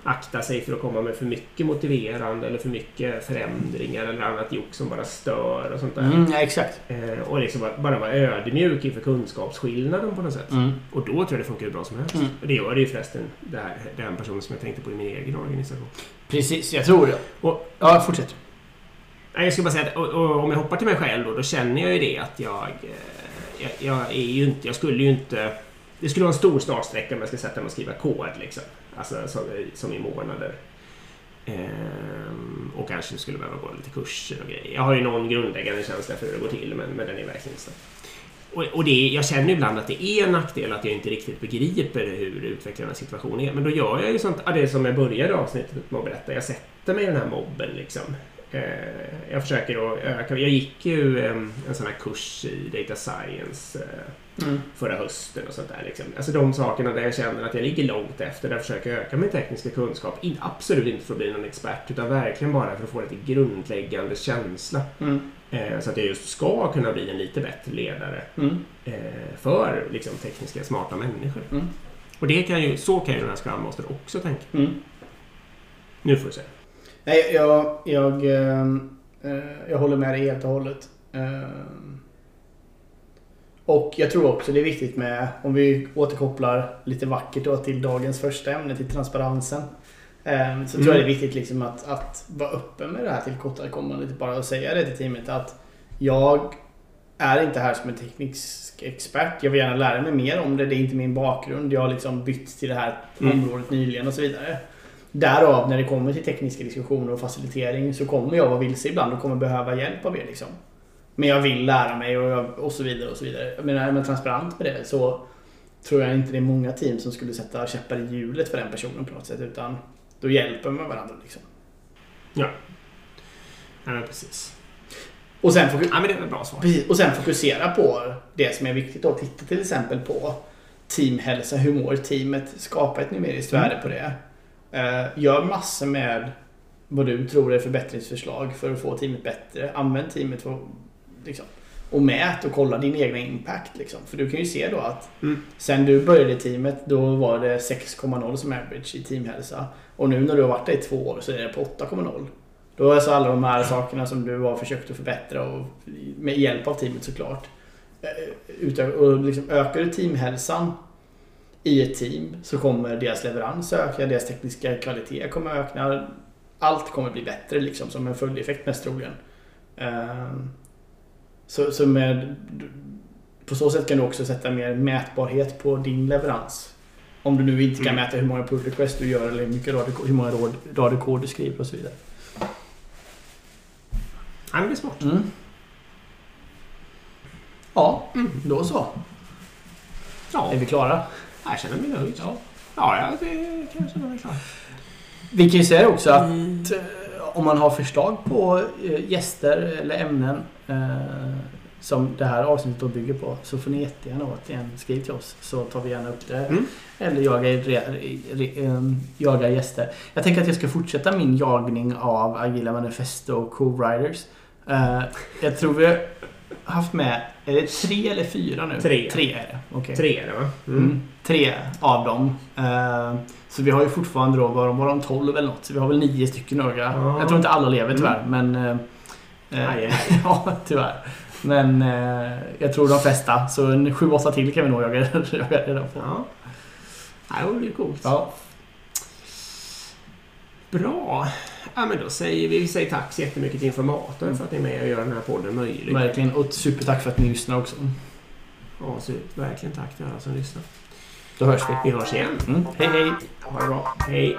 akta sig för att komma med för mycket motiverande eller för mycket förändringar eller annat jock som bara stör och sånt där. Mm, ja, exakt. Eh, och liksom bara vara ödmjuk inför kunskapsskillnaden på något sätt. Mm. Och då tror jag det funkar hur bra som helst. Mm. Och det gör det ju förresten det här, den personen som jag tänkte på i min egen organisation. Precis, jag tror det. Och, ja, fortsätt. Jag skulle bara säga att och, och, om jag hoppar till mig själv då, då känner jag ju det att jag, eh, jag, jag är ju inte, jag skulle ju inte det skulle vara en stor startsträcka om jag ska sätta mig och skriva kod. Liksom. Alltså som, som i månader. Ehm, och kanske skulle behöva gå lite kurser och grejer. Jag har ju någon grundläggande känsla för hur det går till men, men den är verkligen inte så. Och, och det, jag känner ibland att det är en nackdel att jag inte riktigt begriper hur utvecklarnas situation är. Men då gör jag ju sånt, ja, det som jag började avsnittet med att berätta. Jag sätter mig i den här mobben liksom. Ehm, jag försöker att öka. Jag gick ju en, en sån här kurs i data science eh, mm. förra hösten och sånt där. Liksom. Alltså de sakerna där jag känner att jag ligger långt efter, där jag försöker öka min tekniska kunskap. In, absolut inte för att bli någon expert, utan verkligen bara för att få lite grundläggande känsla. Mm. Eh, så att jag just ska kunna bli en lite bättre ledare mm. eh, för liksom, tekniska, smarta människor. Mm. Och det kan ju, så kan ju den här Scrum Master också tänka. Mm. Nu får du säga. Nej, jag, jag, eh, eh jag håller med dig helt och hållet. Eh, och jag tror också det är viktigt med, om vi återkopplar lite vackert då till dagens första ämne, till transparensen. Ehm, så mm. tror jag det är viktigt liksom att, att vara öppen med det här tillkortakommandet. Bara att säga det till teamet att jag är inte här som en teknisk expert. Jag vill gärna lära mig mer om det. Det är inte min bakgrund. Jag har liksom bytt till det här mm. området nyligen och så vidare. Därav när det kommer till tekniska diskussioner och facilitering så kommer jag vara vilse ibland och kommer behöva hjälp av er. Liksom. Men jag vill lära mig och, jag, och så vidare och så vidare. Jag menar, är man transparent med det så tror jag inte det är många team som skulle sätta käppar i hjulet för den personen på något sätt. Utan då hjälper man varandra liksom. Ja. Ja, men precis. Och sen, fokus- ja, men det är bra svar. Precis. och sen fokusera på det som är viktigt. Då. Titta till exempel på teamhälsa, hur mår teamet? Skapa ett numeriskt Mm. värde på det. Eh, gör massor med vad du tror är förbättringsförslag för att få teamet bättre. Använd teamet för, liksom, och mät och kolla din egna impact. Liksom. För du kan ju se då att Mm. sen du började i teamet då var det 6,0 som average i teamhälsa. Och nu när du har varit där i två år så är det på 8,0. Då är alltså alla de här sakerna som du har försökt att förbättra och med hjälp av teamet såklart. eh, Utö- och liksom ökar du teamhälsan i ett team så kommer deras leverans öka, deras tekniska kvalitet kommer öka. Allt kommer bli bättre liksom som en följdeffekt mest troligen. Ehm, Så, så med, på så sätt kan du också sätta mer mätbarhet på din leverans. Om du nu inte kan Mm. mäta hur många pull requests du gör eller hur, mycket rader, hur många rader, rader kod du skriver och så vidare. Ja, men det är smart. Mm. Ja, Mm. då så. Ja, Är vi klara? Jag känner mig nöjd. Ja. Ja, det kan jag känna mig klar. Vi kan ju säga också att Mm. eh, om man har förslag på eh, gäster eller ämnen eh, som det här avsnittet då bygger på så får ni jättegärna återigen skriva till oss så tar vi gärna upp det. Mm. Eller jaga, re, re, eh, jaga gäster. Jag tänker att jag ska fortsätta min jagning av Agila Manifesto och Co-Riders. Eh, jag tror vi haft med, är det tre eller fyra nu? Tre. Tre är det. okej. Tre är det va? Mm. Tre av dem. Eh, så vi har ju fortfarande då, var de, var de 12 eller något? Så vi har väl nio stycken några. Ja. Jag tror inte alla lever Mm. tyvärr, men... eh, Aj, aj. ja, tyvärr. Men eh, jag tror de flesta. Så en 7-8 till kan vi nog jaga, reda på. Ja. Det blir coolt. Ja. Bra. Ja, men då säger vi, vi säger tack så jättemycket till Informator mm. för att ni är med och gör den här podden möjlig. Verkligen. Och supertack för att ni lyssnar också. Ja, så, verkligen tack till alla som lyssnar. Då hörs vi. Vi hörs igen. Mm. Hej, hej. Ha det bra. Hej.